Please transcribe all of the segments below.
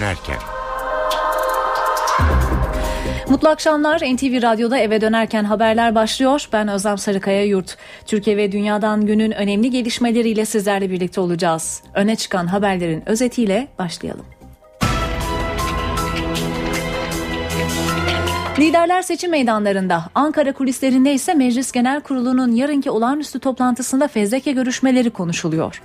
dönerken. Mutlu akşamlar. NTV Radyo'da eve dönerken haberler başlıyor. Ben Özlem Sarıkaya Yurt. Türkiye ve dünyadan günün önemli gelişmeleriyle sizlerle birlikte olacağız. Öne çıkan haberlerin özetiyle başlayalım. Liderler seçim meydanlarında, Ankara kulislerinde ise Meclis Genel Kurulu'nun yarınki olağanüstü toplantısında fezleke görüşmeleri konuşuluyor.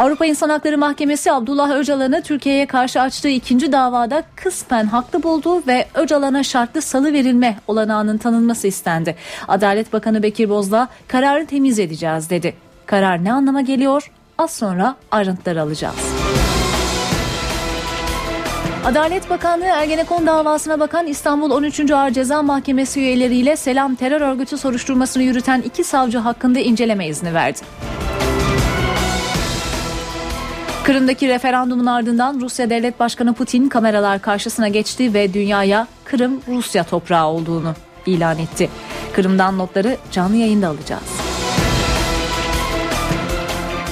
Avrupa İnsan Hakları Mahkemesi Abdullah Öcalan'ı Türkiye'ye karşı açtığı ikinci davada kısmen haklı buldu ve Öcalan'a şartlı salı verilme olanağının tanınması istendi. Adalet Bakanı Bekir Bozdağ kararı temiz edeceğiz dedi. Karar ne anlama geliyor? Az sonra ayrıntıları alacağız. Adalet Bakanlığı Ergenekon davasına bakan İstanbul 13. Ağır Ceza Mahkemesi üyeleriyle Selam terör örgütü soruşturmasını yürüten iki savcı hakkında inceleme izni verdi. Kırım'daki referandumun ardından Rusya Devlet Başkanı Putin kameralar karşısına geçti ve dünyaya Kırım Rusya toprağı olduğunu ilan etti. Kırım'dan notları canlı yayında alacağız.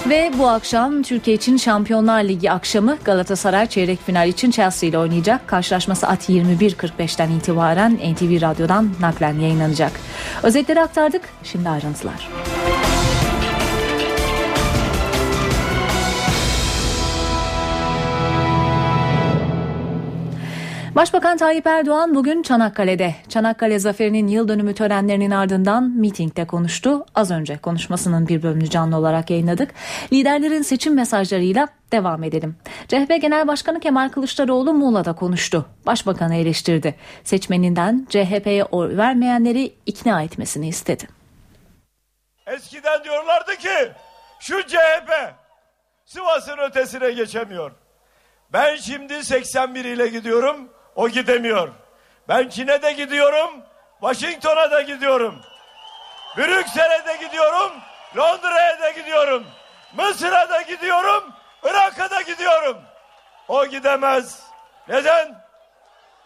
Ve bu akşam Türkiye için Şampiyonlar Ligi akşamı Galatasaray çeyrek final için Chelsea ile oynayacak. Karşılaşma saat 21.45'ten itibaren NTV Radyo'dan naklen yayınlanacak. Özetleri aktardık, şimdi ayrıntılar. Başbakan Tayyip Erdoğan bugün Çanakkale'de. Çanakkale Zaferi'nin yıl dönümü törenlerinin ardından mitingde konuştu. Az önce konuşmasının bir bölümünü canlı olarak yayınladık. Liderlerin seçim mesajlarıyla devam edelim. CHP Genel Başkanı Kemal Kılıçdaroğlu Muğla'da konuştu. Başbakanı eleştirdi. Seçmeninden CHP'ye oy vermeyenleri ikna etmesini istedi. Eskiden diyorlardı ki şu CHP Sivas'ın ötesine geçemiyor. Ben şimdi 81 ile gidiyorum. O gidemiyor. Ben Çin'e de gidiyorum. Washington'a da gidiyorum. Brüksel'e de gidiyorum. Londra'ya da gidiyorum. Mısır'a da gidiyorum. Irak'a da gidiyorum. O gidemez. Neden?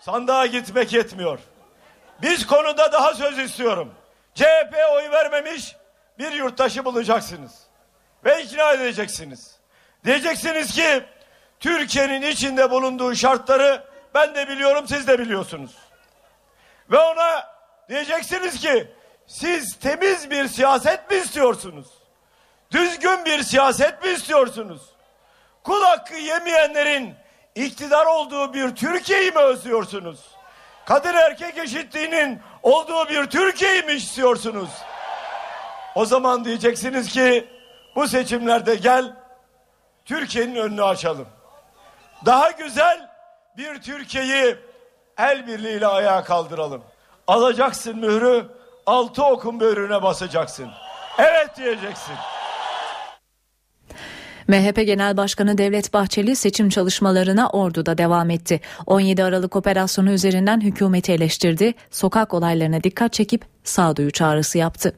Sandığa gitmek yetmiyor. Biz konuda daha söz istiyorum. CHP oy vermemiş bir yurttaşı bulacaksınız. Ve ikna edeceksiniz. Diyeceksiniz ki Türkiye'nin içinde bulunduğu şartları ben de biliyorum siz de biliyorsunuz. Ve ona diyeceksiniz ki siz temiz bir siyaset mi istiyorsunuz? Düzgün bir siyaset mi istiyorsunuz? Kul hakkı yemeyenlerin iktidar olduğu bir Türkiye'yi mi özlüyorsunuz? Kadın erkek eşitliğinin olduğu bir Türkiye'yi mi istiyorsunuz? O zaman diyeceksiniz ki bu seçimlerde gel Türkiye'nin önünü açalım. Daha güzel bir Türkiye'yi el birliğiyle ayağa kaldıralım. Alacaksın mührü, altı okun böğrüne basacaksın. Evet diyeceksin. MHP Genel Başkanı Devlet Bahçeli seçim çalışmalarına Ordu'da devam etti. 17 Aralık operasyonu üzerinden hükümeti eleştirdi, sokak olaylarına dikkat çekip sağduyu çağrısı yaptı.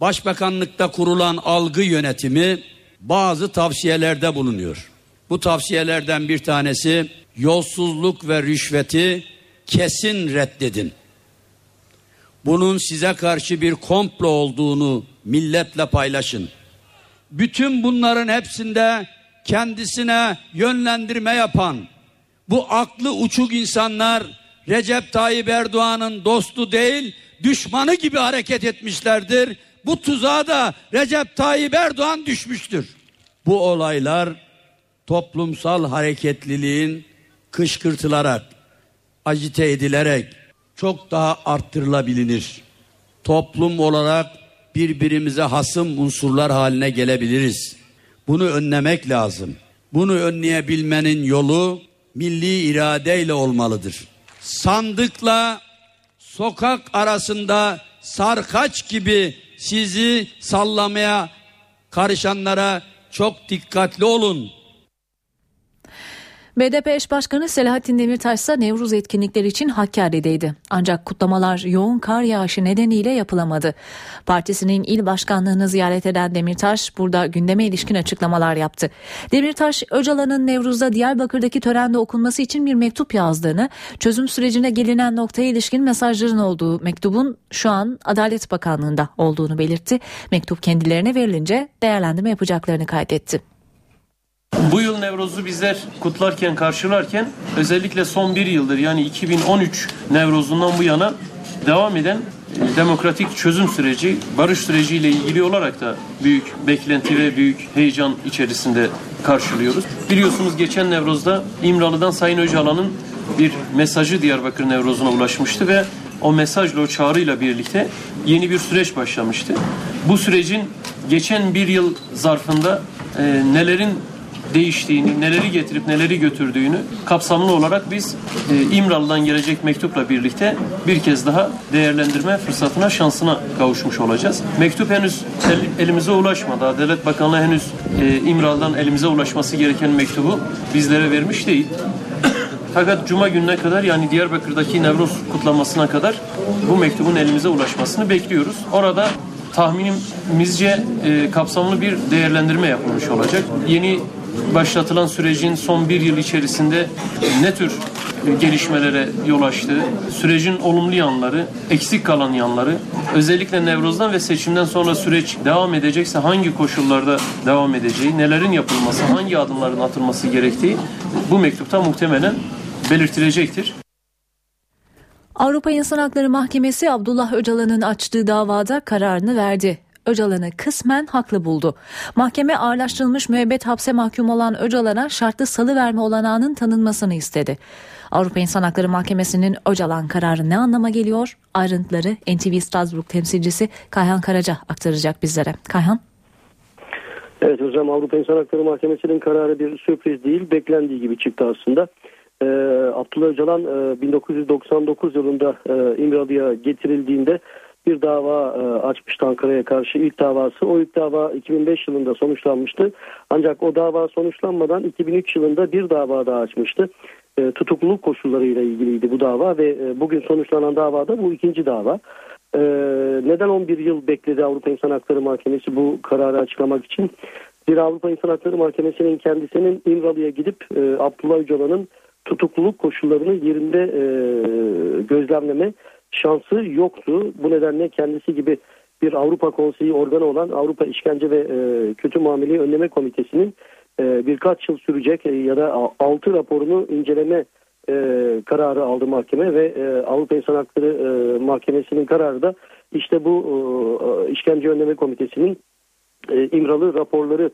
Başbakanlıkta kurulan algı yönetimi bazı tavsiyelerde bulunuyor. Bu tavsiyelerden bir tanesi yolsuzluk ve rüşveti kesin reddedin. Bunun size karşı bir komplo olduğunu milletle paylaşın. Bütün bunların hepsinde kendisine yönlendirme yapan bu aklı uçuk insanlar Recep Tayyip Erdoğan'ın dostu değil düşmanı gibi hareket etmişlerdir. Bu tuzağa da Recep Tayyip Erdoğan düşmüştür. Bu olaylar toplumsal hareketliliğin kışkırtılarak, agite edilerek çok daha arttırılabilir. Toplum olarak birbirimize hasım unsurlar haline gelebiliriz. Bunu önlemek lazım. Bunu önleyebilmenin yolu milli iradeyle olmalıdır. Sandıkla sokak arasında sarkaç gibi sizi sallamaya karışanlara çok dikkatli olun. BDP eş başkanı Selahattin Demirtaş ise Nevruz etkinlikleri için Hakkari'deydi. Ancak kutlamalar yoğun kar yağışı nedeniyle yapılamadı. Partisinin il başkanlığını ziyaret eden Demirtaş burada gündeme ilişkin açıklamalar yaptı. Demirtaş, Öcalan'ın Nevruz'da Diyarbakır'daki törende okunması için bir mektup yazdığını, çözüm sürecine gelinen noktaya ilişkin mesajların olduğu mektubun şu an Adalet Bakanlığı'nda olduğunu belirtti. Mektup kendilerine verilince değerlendirme yapacaklarını kaydetti. Bu yıl Nevroz'u bizler kutlarken, karşılarken özellikle son bir yıldır yani 2013 Nevroz'undan bu yana devam eden e, demokratik çözüm süreci, barış süreciyle ilgili olarak da büyük beklenti ve büyük heyecan içerisinde karşılıyoruz. Biliyorsunuz geçen Nevroz'da İmralı'dan Sayın Öcalan'ın bir mesajı Diyarbakır Nevroz'una ulaşmıştı ve o mesajla, o çağrıyla birlikte yeni bir süreç başlamıştı. Bu sürecin geçen bir yıl zarfında e, nelerin değiştiğini, neleri getirip neleri götürdüğünü kapsamlı olarak biz e, İmralı'dan gelecek mektupla birlikte bir kez daha değerlendirme fırsatına, şansına kavuşmuş olacağız. Mektup henüz el, elimize ulaşmadı. Adalet Bakanlığı henüz e, İmralı'dan elimize ulaşması gereken mektubu bizlere vermiş değil. Fakat Cuma gününe kadar yani Diyarbakır'daki Nevruz kutlamasına kadar bu mektubun elimize ulaşmasını bekliyoruz. Orada tahminimizce e, kapsamlı bir değerlendirme yapılmış olacak. Yeni başlatılan sürecin son bir yıl içerisinde ne tür gelişmelere yol açtığı, sürecin olumlu yanları, eksik kalan yanları, özellikle Nevruz'dan ve seçimden sonra süreç devam edecekse hangi koşullarda devam edeceği, nelerin yapılması, hangi adımların atılması gerektiği bu mektupta muhtemelen belirtilecektir. Avrupa İnsan Hakları Mahkemesi Abdullah Öcalan'ın açtığı davada kararını verdi. Öcalan'ı kısmen haklı buldu. Mahkeme ağırlaştırılmış müebbet hapse mahkum olan Öcalan'a şartlı salı verme olanağının tanınmasını istedi. Avrupa İnsan Hakları Mahkemesi'nin Öcalan kararı ne anlama geliyor? Ayrıntıları NTV Strasbourg temsilcisi Kayhan Karaca aktaracak bizlere. Kayhan. Evet hocam Avrupa İnsan Hakları Mahkemesi'nin kararı bir sürpriz değil. Beklendiği gibi çıktı aslında. Ee, Abdullah Öcalan e, 1999 yılında e, İmralı'ya getirildiğinde bir dava e, açmıştı Ankara'ya karşı ilk davası. O ilk dava 2005 yılında sonuçlanmıştı. Ancak o dava sonuçlanmadan 2003 yılında bir dava daha açmıştı. E, tutukluluk koşullarıyla ilgiliydi bu dava ve e, bugün sonuçlanan davada bu ikinci dava. E, neden 11 yıl bekledi Avrupa İnsan Hakları Mahkemesi bu kararı açıklamak için? Bir Avrupa İnsan Hakları Mahkemesi'nin kendisinin İmralı'ya gidip e, Abdullah Öcalan'ın tutukluluk koşullarını yerinde gözlemleme şansı yoktu. Bu nedenle kendisi gibi bir Avrupa Konseyi organı olan Avrupa İşkence ve e, Kötü Muameleyi Önleme Komitesi'nin e, birkaç yıl sürecek e, ya da 6 raporunu inceleme kararı aldı mahkeme ve Avrupa İnsan Hakları Mahkemesi'nin kararı da işte bu e, İşkence Önleme Komitesi'nin İmralı raporları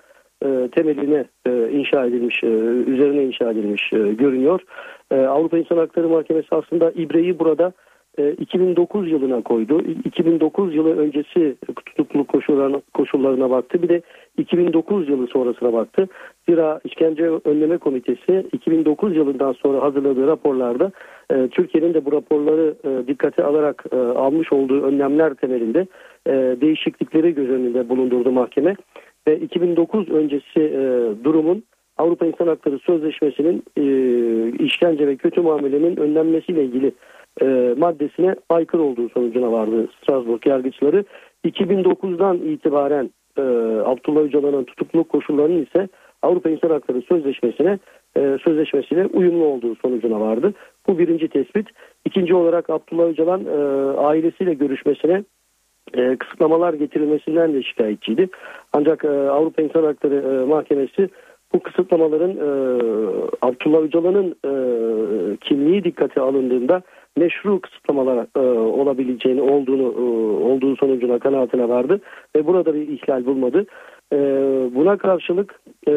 temeline inşa edilmiş, üzerine inşa edilmiş görünüyor. Avrupa İnsan Hakları Mahkemesi aslında İbre'yi burada 2009 e, yılına koydu. 2009 yılı öncesi tutukluluk koşullarına, koşullarına baktı. Bir de 2009 yılı sonrasına baktı. Zira İşkence Önleme Komitesi 2009 yılından sonra hazırladığı raporlarda e, Türkiye'nin de bu raporları e, dikkate alarak almış olduğu önlemler temelinde değişiklikleri göz önünde bulundurdu mahkeme. Ve 2009 öncesi durumun Avrupa İnsan Hakları Sözleşmesi'nin işkence ve kötü muamelenin önlenmesiyle ilgili e, maddesine aykırı olduğu sonucuna vardı Strasbourg yargıçları. 2009'dan itibaren e, Abdullah Öcalan'ın tutukluluk koşullarının ise Avrupa İnsan Hakları Sözleşmesi'ne e, sözleşmesiyle uyumlu olduğu sonucuna vardı. Bu birinci tespit. İkinci olarak Abdullah Öcalan e, ailesiyle görüşmesine e, kısıtlamalar getirilmesinden de şikayetçiydi. Ancak e, Avrupa İnsan Hakları e, Mahkemesi bu kısıtlamaların e, Abdullah Öcalan'ın e, kimliği dikkate alındığında meşru kısıtlamalar e, olabileceğini olduğunu e, olduğu sonucuna kanaatine vardı ve burada bir ihlal bulmadı. E, buna karşılık e,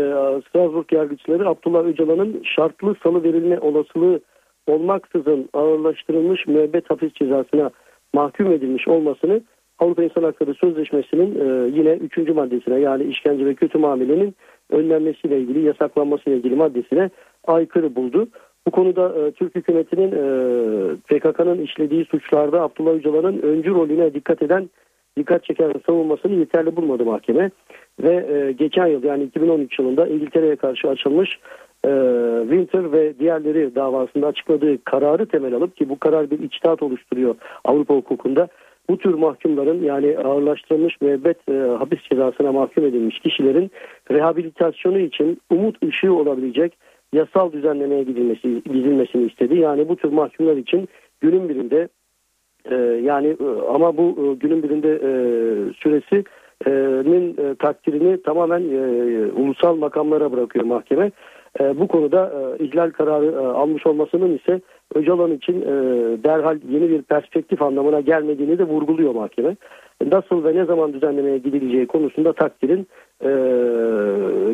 Strasbourg yargıçları Abdullah Öcalan'ın şartlı salı verilme olasılığı olmaksızın ağırlaştırılmış müebbet hapis cezasına mahkum edilmiş olmasını Avrupa İnsan Hakları Sözleşmesi'nin e, yine 3. maddesine yani işkence ve kötü muamelenin önlenmesiyle ilgili yasaklanmasıyla ilgili maddesine aykırı buldu. Bu konuda e, Türk hükümetinin e, PKK'nın işlediği suçlarda Abdullah Öcalan'ın öncü rolüne dikkat eden dikkat çeken savunmasını yeterli bulmadı mahkeme. Ve e, geçen yıl yani 2013 yılında İngiltere'ye karşı açılmış e, Winter ve diğerleri davasında açıkladığı kararı temel alıp ki bu karar bir içtihat oluşturuyor Avrupa hukukunda. Bu tür mahkumların yani ağırlaştırılmış müebbet e, hapis cezasına mahkum edilmiş kişilerin rehabilitasyonu için umut ışığı olabilecek yasal düzenlemeye gidilmesi gidilmesini istedi. Yani bu tür mahkumlar için günün birinde e, yani e, ama bu e, günün birinde e, süresi nin e, takdirini tamamen e, ulusal makamlara bırakıyor mahkeme. E, bu konuda e, ihlal kararı e, almış olmasının ise Öcalan için e, derhal yeni bir perspektif anlamına gelmediğini de vurguluyor mahkeme. Nasıl ve ne zaman düzenlemeye gidileceği konusunda takdirin e,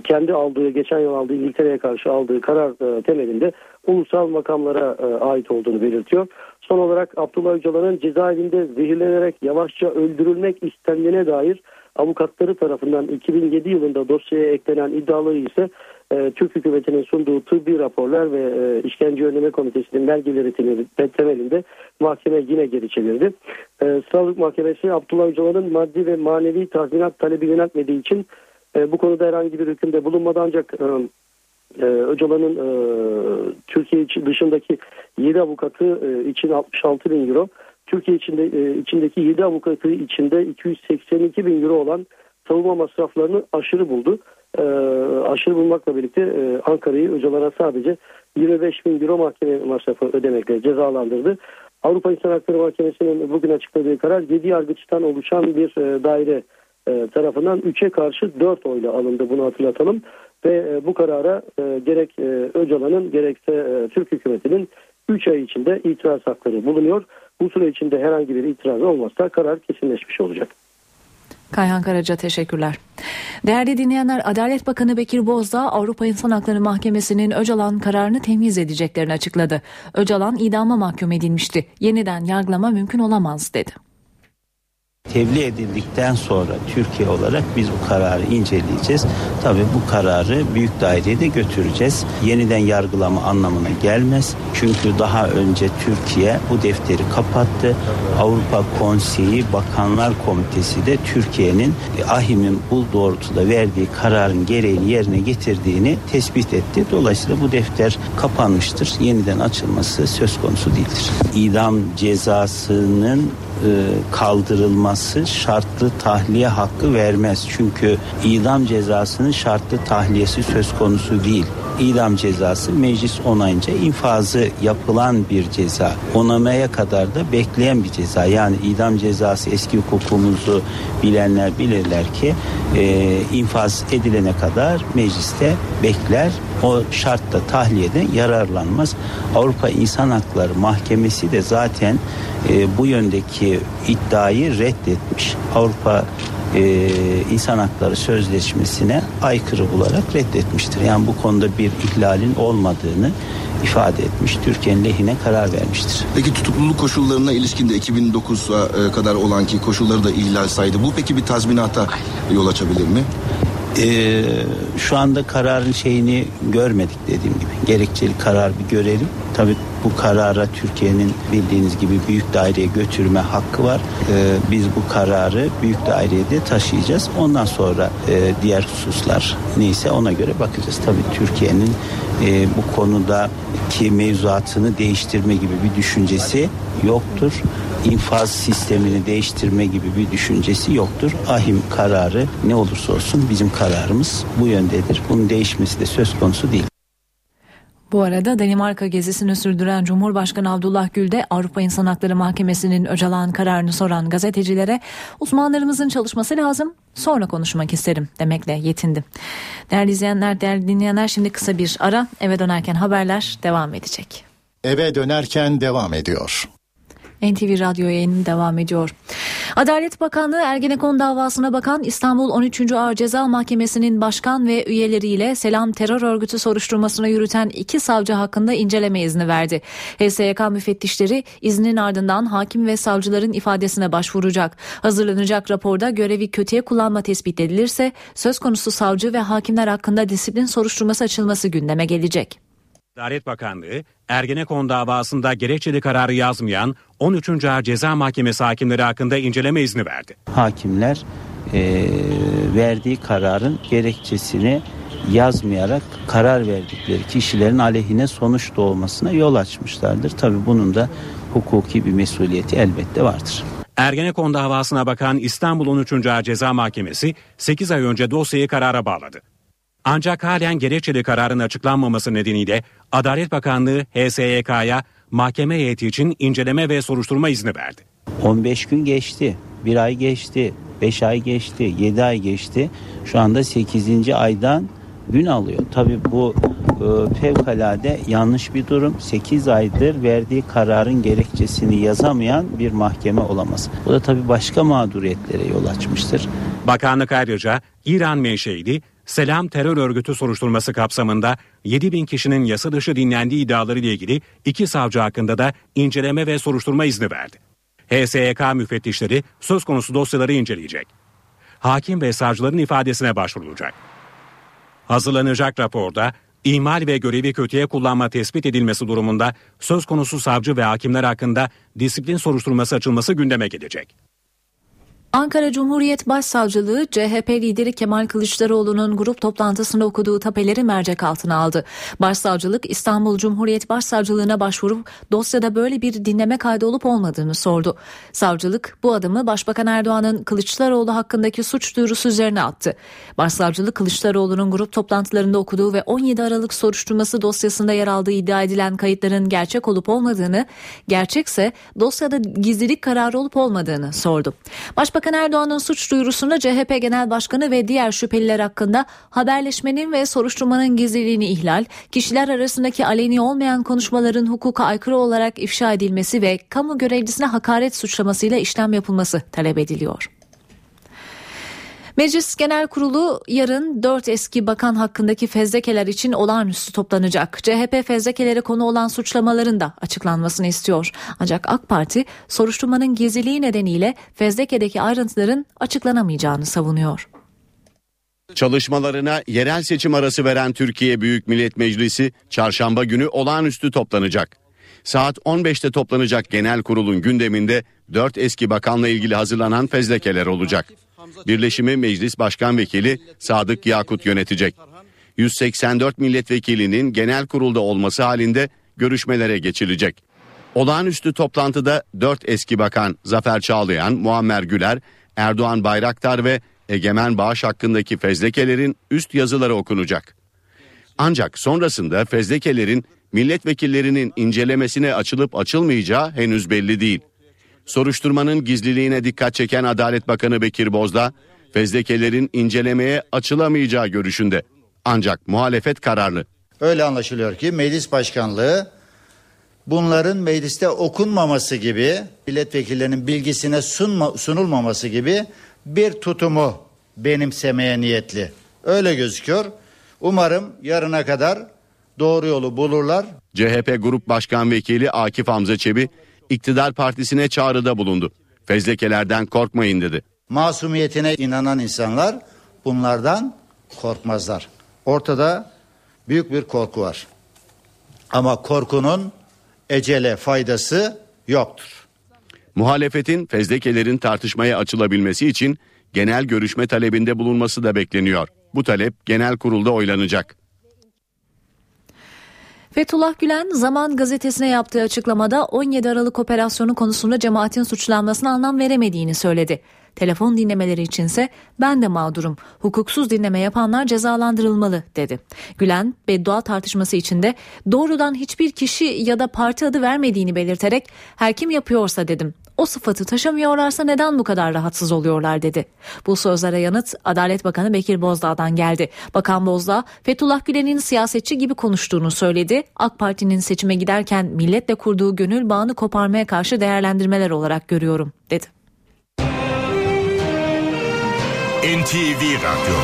kendi aldığı, geçen yıl aldığı İngiltere'ye karşı aldığı karar e, temelinde ulusal makamlara e, ait olduğunu belirtiyor. Son olarak Abdullah Öcalan'ın cezaevinde zehirlenerek yavaşça öldürülmek istendiğine dair avukatları tarafından 2007 yılında dosyaya eklenen iddiaları ise e, Türk hükümetinin sunduğu tıbbi raporlar ve e, işkence önleme komitesinin belgeleri temelinde mahkeme yine geri çevirdi. E, Sağlık Mahkemesi Abdullah Öcalan'ın maddi ve manevi tazminat talebi yöneltmediği için e, bu konuda herhangi bir hükümde bulunmadı ancak e, e Öcalan'ın e, Türkiye dışındaki 7 avukatı e, için 66 bin euro, Türkiye içinde e, içindeki 7 avukatı içinde 282 bin euro olan savunma masraflarını aşırı buldu. E, aşırı bulmakla birlikte e, Ankara'yı Öcalan'a sadece 25 bin euro mahkeme masrafı ödemekle cezalandırdı. Avrupa İnsan Hakları Mahkemesi'nin bugün açıkladığı karar 7 yargıçtan oluşan bir e, daire e, tarafından 3'e karşı 4 oyla alındı bunu hatırlatalım. Ve e, bu karara e, gerek e, Öcalan'ın gerekse e, Türk hükümetinin 3 ay içinde itiraz hakları bulunuyor. Bu süre içinde herhangi bir itiraz olmazsa karar kesinleşmiş olacak. Kayhan Karaca teşekkürler. Değerli dinleyenler Adalet Bakanı Bekir Bozdağ Avrupa İnsan Hakları Mahkemesi'nin Öcalan kararını temiz edeceklerini açıkladı. Öcalan idama mahkum edilmişti. Yeniden yargılama mümkün olamaz dedi tebliğ edildikten sonra Türkiye olarak biz bu kararı inceleyeceğiz. Tabii bu kararı büyük daireye de götüreceğiz. Yeniden yargılama anlamına gelmez. Çünkü daha önce Türkiye bu defteri kapattı. Avrupa Konseyi Bakanlar Komitesi de Türkiye'nin AHİM'in bu doğrultuda verdiği kararın gereğini yerine getirdiğini tespit etti. Dolayısıyla bu defter kapanmıştır. Yeniden açılması söz konusu değildir. İdam cezasının e, kaldırılması şartlı tahliye hakkı vermez. Çünkü idam cezasının şartlı tahliyesi söz konusu değil. İdam cezası meclis onayınca infazı yapılan bir ceza. Onamaya kadar da bekleyen bir ceza. Yani idam cezası eski hukukumuzu bilenler bilirler ki e, infaz edilene kadar mecliste bekler. O şartta tahliyede yararlanmaz. Avrupa İnsan Hakları Mahkemesi de zaten e, bu yöndeki iddiayı reddetmiş. Avrupa e, İnsan Hakları Sözleşmesi'ne aykırı bularak reddetmiştir. Yani bu konuda bir ihlalin olmadığını ifade etmiş. Türkiye'nin lehine karar vermiştir. Peki tutukluluk koşullarına ilişkin de 2009'a e, kadar olan ki koşulları da ihlal saydı. Bu peki bir tazminata yol açabilir mi? Ee, şu anda kararın şeyini görmedik dediğim gibi. Gerekçeli karar bir görelim. Tabii bu karara Türkiye'nin bildiğiniz gibi büyük daireye götürme hakkı var. Ee, biz bu kararı büyük daireye de taşıyacağız. Ondan sonra e, diğer hususlar neyse ona göre bakacağız. Tabii Türkiye'nin e, bu konudaki mevzuatını değiştirme gibi bir düşüncesi yoktur. İnfaz sistemini değiştirme gibi bir düşüncesi yoktur. Ahim kararı ne olursa olsun bizim kararımız bu yöndedir. Bunun değişmesi de söz konusu değil. Bu arada Danimarka gezisini sürdüren Cumhurbaşkanı Abdullah Gül de Avrupa İnsan Hakları Mahkemesi'nin Öcalan kararını soran gazetecilere uzmanlarımızın çalışması lazım sonra konuşmak isterim demekle yetindi. Değerli izleyenler, değerli dinleyenler şimdi kısa bir ara eve dönerken haberler devam edecek. Eve dönerken devam ediyor. NTV Radyo yayını devam ediyor. Adalet Bakanlığı Ergenekon davasına bakan İstanbul 13. Ağır Ceza Mahkemesi'nin başkan ve üyeleriyle Selam Terör Örgütü soruşturmasına yürüten iki savcı hakkında inceleme izni verdi. HSYK müfettişleri iznin ardından hakim ve savcıların ifadesine başvuracak. Hazırlanacak raporda görevi kötüye kullanma tespit edilirse söz konusu savcı ve hakimler hakkında disiplin soruşturması açılması gündeme gelecek. Adalet Bakanlığı, Ergenekon davasında gerekçeli kararı yazmayan 13. Ağır Ceza Mahkemesi hakimleri hakkında inceleme izni verdi. Hakimler e, verdiği kararın gerekçesini yazmayarak karar verdikleri kişilerin aleyhine sonuç doğmasına yol açmışlardır. Tabii bunun da hukuki bir mesuliyeti elbette vardır. Ergenekon davasına bakan İstanbul 13. Ağır Ceza Mahkemesi 8 ay önce dosyayı karara bağladı. Ancak halen gerekçeli kararın açıklanmaması nedeniyle Adalet Bakanlığı HSYK'ya mahkeme heyeti için inceleme ve soruşturma izni verdi. 15 gün geçti. Bir ay geçti, beş ay geçti, yedi ay geçti. Şu anda sekizinci aydan gün alıyor. Tabii bu e, fevkalade yanlış bir durum. 8 aydır verdiği kararın gerekçesini yazamayan bir mahkeme olamaz. Bu da tabii başka mağduriyetlere yol açmıştır. Bakanlık ayrıca İran menşeili Selam terör örgütü soruşturması kapsamında 7 bin kişinin yasa dışı dinlendiği iddiaları ile ilgili iki savcı hakkında da inceleme ve soruşturma izni verdi. HSYK müfettişleri söz konusu dosyaları inceleyecek. Hakim ve savcıların ifadesine başvurulacak. Hazırlanacak raporda ihmal ve görevi kötüye kullanma tespit edilmesi durumunda söz konusu savcı ve hakimler hakkında disiplin soruşturması açılması gündeme gelecek. Ankara Cumhuriyet Başsavcılığı CHP lideri Kemal Kılıçdaroğlu'nun grup toplantısında okuduğu tapeleri mercek altına aldı. Başsavcılık İstanbul Cumhuriyet Başsavcılığına başvurup dosyada böyle bir dinleme kaydı olup olmadığını sordu. Savcılık bu adımı Başbakan Erdoğan'ın Kılıçdaroğlu hakkındaki suç duyurusu üzerine attı. Başsavcılık Kılıçdaroğlu'nun grup toplantılarında okuduğu ve 17 Aralık soruşturması dosyasında yer aldığı iddia edilen kayıtların gerçek olup olmadığını, gerçekse dosyada gizlilik kararı olup olmadığını sordu. Başbakan Başbakan Erdoğan'ın suç duyurusunda CHP Genel Başkanı ve diğer şüpheliler hakkında haberleşmenin ve soruşturmanın gizliliğini ihlal, kişiler arasındaki aleni olmayan konuşmaların hukuka aykırı olarak ifşa edilmesi ve kamu görevlisine hakaret suçlamasıyla işlem yapılması talep ediliyor. Meclis Genel Kurulu yarın 4 eski bakan hakkındaki fezlekeler için olağanüstü toplanacak. CHP fezlekelere konu olan suçlamaların da açıklanmasını istiyor. Ancak AK Parti soruşturmanın gizliliği nedeniyle fezlekedeki ayrıntıların açıklanamayacağını savunuyor. Çalışmalarına yerel seçim arası veren Türkiye Büyük Millet Meclisi çarşamba günü olağanüstü toplanacak. Saat 15'te toplanacak genel kurulun gündeminde 4 eski bakanla ilgili hazırlanan fezlekeler olacak. Birleşimi Meclis Başkan Vekili Sadık Yakut yönetecek. 184 milletvekilinin genel kurulda olması halinde görüşmelere geçilecek. Olağanüstü toplantıda 4 eski bakan Zafer Çağlayan, Muammer Güler, Erdoğan Bayraktar ve Egemen Bağış hakkındaki fezlekelerin üst yazıları okunacak. Ancak sonrasında fezlekelerin milletvekillerinin incelemesine açılıp açılmayacağı henüz belli değil. Soruşturmanın gizliliğine dikkat çeken Adalet Bakanı Bekir Bozdağ, fezlekelerin incelemeye açılamayacağı görüşünde. Ancak muhalefet kararlı. Öyle anlaşılıyor ki meclis başkanlığı bunların mecliste okunmaması gibi milletvekillerinin bilgisine sunma, sunulmaması gibi bir tutumu benimsemeye niyetli. Öyle gözüküyor. Umarım yarına kadar doğru yolu bulurlar. CHP Grup Başkan Vekili Akif Hamza Çebi iktidar partisine çağrıda bulundu. Fezlekelerden korkmayın dedi. Masumiyetine inanan insanlar bunlardan korkmazlar. Ortada büyük bir korku var. Ama korkunun ecele faydası yoktur. Muhalefetin fezlekelerin tartışmaya açılabilmesi için genel görüşme talebinde bulunması da bekleniyor. Bu talep genel kurulda oylanacak. Fethullah Gülen Zaman gazetesine yaptığı açıklamada 17 Aralık operasyonu konusunda cemaatin suçlanmasına anlam veremediğini söyledi. Telefon dinlemeleri içinse ben de mağdurum. Hukuksuz dinleme yapanlar cezalandırılmalı dedi. Gülen beddua tartışması içinde doğrudan hiçbir kişi ya da parti adı vermediğini belirterek her kim yapıyorsa dedim. O sıfatı taşımıyorlarsa neden bu kadar rahatsız oluyorlar dedi. Bu sözlere yanıt Adalet Bakanı Bekir Bozdağ'dan geldi. Bakan Bozdağ Fethullah Gülen'in siyasetçi gibi konuştuğunu söyledi. AK Parti'nin seçime giderken milletle kurduğu gönül bağını koparmaya karşı değerlendirmeler olarak görüyorum dedi. NTV Radyo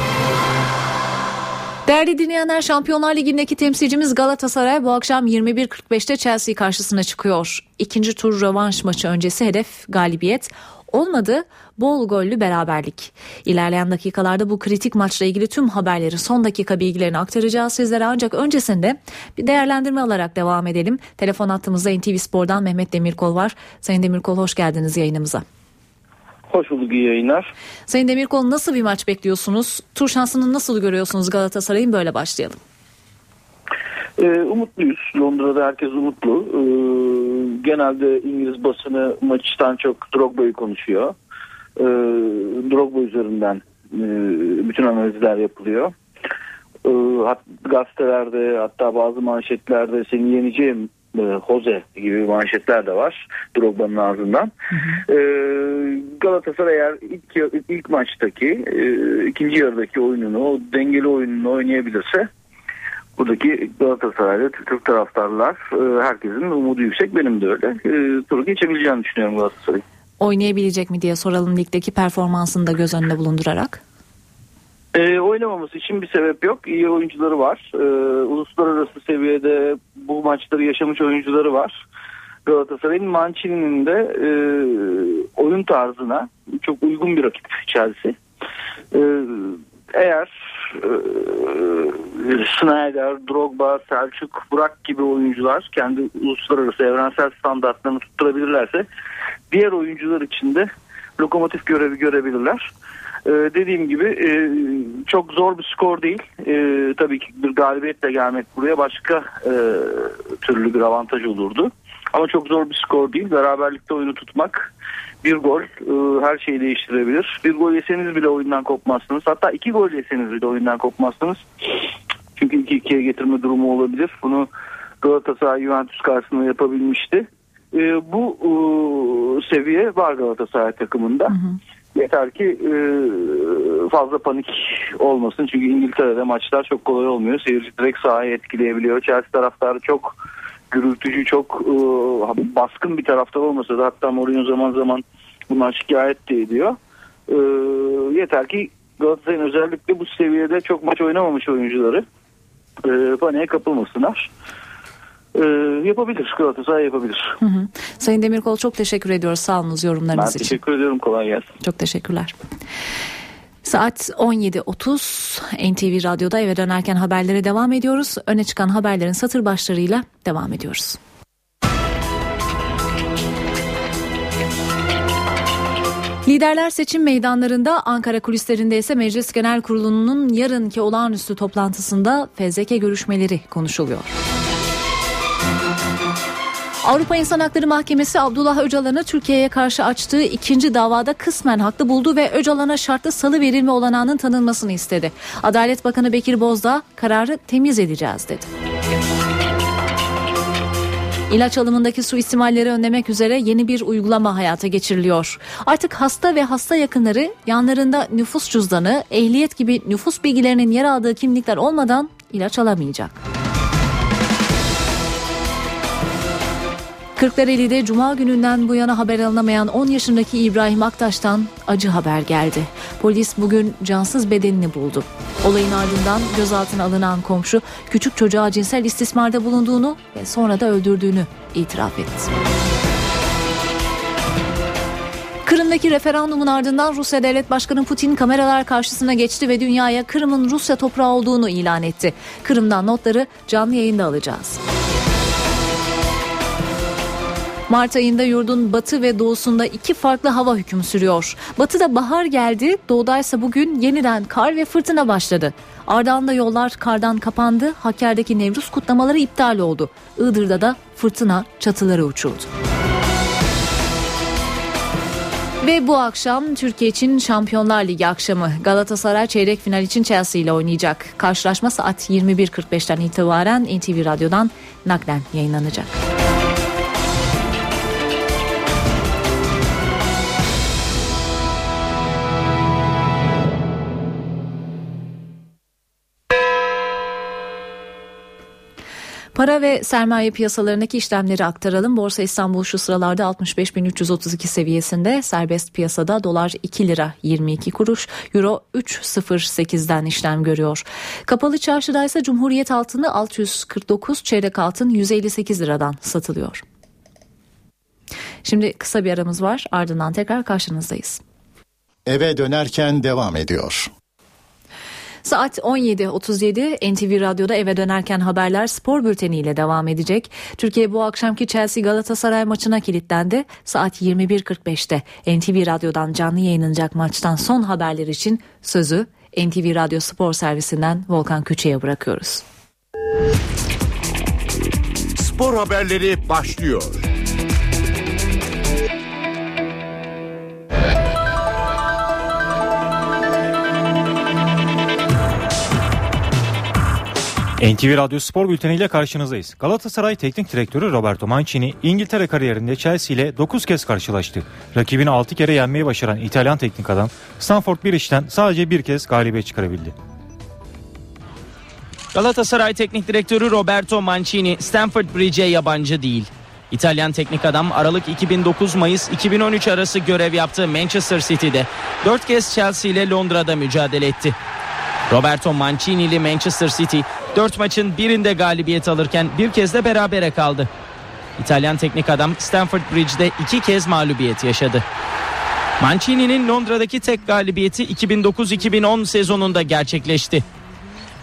Değerli dinleyenler Şampiyonlar Ligi'ndeki temsilcimiz Galatasaray bu akşam 21.45'te Chelsea karşısına çıkıyor. İkinci tur rövanş maçı öncesi hedef galibiyet olmadı bol gollü beraberlik. İlerleyen dakikalarda bu kritik maçla ilgili tüm haberleri son dakika bilgilerini aktaracağız sizlere ancak öncesinde bir değerlendirme alarak devam edelim. Telefon hattımızda NTV Spor'dan Mehmet Demirkol var. Sayın Demirkol hoş geldiniz yayınımıza. Hoş bulduk iyi yayınlar. Sayın Demirkol nasıl bir maç bekliyorsunuz? Tur şansını nasıl görüyorsunuz Galatasaray'ın böyle başlayalım. Ee, umutluyuz. Londra'da herkes umutlu. Ee, genelde İngiliz basını maçtan çok Drogba'yı konuşuyor. Ee, Drogba üzerinden e, bütün analizler yapılıyor. Ee, hat, gazetelerde hatta bazı manşetlerde seni yeneceğim e, Jose gibi manşetler de var Drogba'nın ağzından. E, Galatasaray eğer ilk, ilk maçtaki e, ikinci yarıdaki oyununu o dengeli oyununu oynayabilirse buradaki Galatasaray'da Türk taraftarlar e, herkesin umudu yüksek benim de öyle. Turu geçebileceğini düşünüyorum Galatasaray'ın. Oynayabilecek mi diye soralım ligdeki performansını da göz önünde bulundurarak. E, oynamaması için bir sebep yok. İyi oyuncuları var. E, uluslararası seviyede bu maçları yaşamış oyuncuları var. Galatasaray'ın Mancini'nin de e, oyun tarzına çok uygun bir rakip Chelsea. E, eğer e, Snyder, Drogba, Selçuk, Burak gibi oyuncular kendi uluslararası evrensel standartlarını tutturabilirlerse diğer oyuncular için de lokomotif görevi görebilirler. Ee, dediğim gibi e, çok zor bir skor değil. E, tabii ki bir galibiyetle gelmek buraya başka e, türlü bir avantaj olurdu. Ama çok zor bir skor değil. Beraberlikte oyunu tutmak bir gol e, her şeyi değiştirebilir. Bir gol yeseniz bile oyundan kopmazsınız. Hatta iki gol yeseniz bile oyundan kopmazsınız. Çünkü 2-2'ye getirme durumu olabilir. Bunu Galatasaray Juventus karşısında yapabilmişti. E, bu e, seviye var Galatasaray takımında. Hı hı. Yeter ki e, fazla panik olmasın. Çünkü İngiltere'de maçlar çok kolay olmuyor. Seyirci direkt sahayı etkileyebiliyor. Chelsea taraftarı çok gürültücü, çok e, baskın bir taraftar olmasa da hatta Mourinho zaman zaman bundan şikayet de ediyor. E, yeter ki Galatasaray'ın özellikle bu seviyede çok maç oynamamış oyuncuları e, paniğe kapılmasınlar. E, yapabilir Galatasaray yapabilir. Hı hı. Sayın Demirkol çok teşekkür ediyoruz sağ olunuz yorumlarınız ben için. teşekkür ediyorum kolay gelsin. Çok teşekkürler. Saat 17.30 NTV Radyo'da eve dönerken haberlere devam ediyoruz. Öne çıkan haberlerin satır başlarıyla devam ediyoruz. Liderler seçim meydanlarında Ankara kulislerinde ise Meclis Genel Kurulu'nun yarınki olağanüstü toplantısında fezleke görüşmeleri konuşuluyor. Avrupa İnsan Hakları Mahkemesi Abdullah Öcalan'ı Türkiye'ye karşı açtığı ikinci davada kısmen haklı buldu ve Öcalan'a şartlı salı verilme olanağının tanınmasını istedi. Adalet Bakanı Bekir Bozdağ kararı temiz edeceğiz dedi. İlaç alımındaki suistimalleri önlemek üzere yeni bir uygulama hayata geçiriliyor. Artık hasta ve hasta yakınları yanlarında nüfus cüzdanı, ehliyet gibi nüfus bilgilerinin yer aldığı kimlikler olmadan ilaç alamayacak. Kırklareli'de Cuma gününden bu yana haber alınamayan 10 yaşındaki İbrahim Aktaş'tan acı haber geldi. Polis bugün cansız bedenini buldu. Olayın ardından gözaltına alınan komşu küçük çocuğa cinsel istismarda bulunduğunu ve sonra da öldürdüğünü itiraf etti. Kırım'daki referandumun ardından Rusya Devlet Başkanı Putin kameralar karşısına geçti ve dünyaya Kırım'ın Rusya toprağı olduğunu ilan etti. Kırım'dan notları canlı yayında alacağız. Mart ayında yurdun batı ve doğusunda iki farklı hava hüküm sürüyor. Batıda bahar geldi, doğudaysa bugün yeniden kar ve fırtına başladı. Ardahan'da yollar kardan kapandı, Hakkari'deki Nevruz kutlamaları iptal oldu. Iğdır'da da fırtına çatıları uçurdu. Ve bu akşam Türkiye için Şampiyonlar Ligi akşamı Galatasaray çeyrek final için Chelsea ile oynayacak. Karşılaşma saat 21.45'ten itibaren NTV Radyo'dan naklen yayınlanacak. Para ve sermaye piyasalarındaki işlemleri aktaralım. Borsa İstanbul şu sıralarda 65.332 seviyesinde. Serbest piyasada dolar 2 lira 22 kuruş, euro 3.08'den işlem görüyor. Kapalı çarşıda ise Cumhuriyet altını 649, çeyrek altın 158 liradan satılıyor. Şimdi kısa bir aramız var ardından tekrar karşınızdayız. Eve dönerken devam ediyor. Saat 17.37 NTV Radyo'da eve dönerken haberler spor bülteniyle devam edecek. Türkiye bu akşamki Chelsea Galatasaray maçına kilitlendi. Saat 21.45'te NTV Radyo'dan canlı yayınlanacak maçtan son haberler için sözü NTV Radyo Spor Servisinden Volkan Küçü'ye bırakıyoruz. Spor haberleri başlıyor. NTV Radyo Spor Bülteni ile karşınızdayız. Galatasaray Teknik Direktörü Roberto Mancini İngiltere kariyerinde Chelsea ile 9 kez karşılaştı. Rakibini 6 kere yenmeyi başaran İtalyan teknik adam Stamford Bridge'den sadece bir kez galibiyet çıkarabildi. Galatasaray Teknik Direktörü Roberto Mancini Stamford Bridge'e yabancı değil. İtalyan teknik adam Aralık 2009 Mayıs 2013 arası görev yaptığı Manchester City'de 4 kez Chelsea ile Londra'da mücadele etti. Roberto Mancini'li Manchester City 4 maçın birinde galibiyet alırken bir kez de berabere kaldı. İtalyan teknik adam Stamford Bridge'de iki kez mağlubiyet yaşadı. Mancini'nin Londra'daki tek galibiyeti 2009-2010 sezonunda gerçekleşti.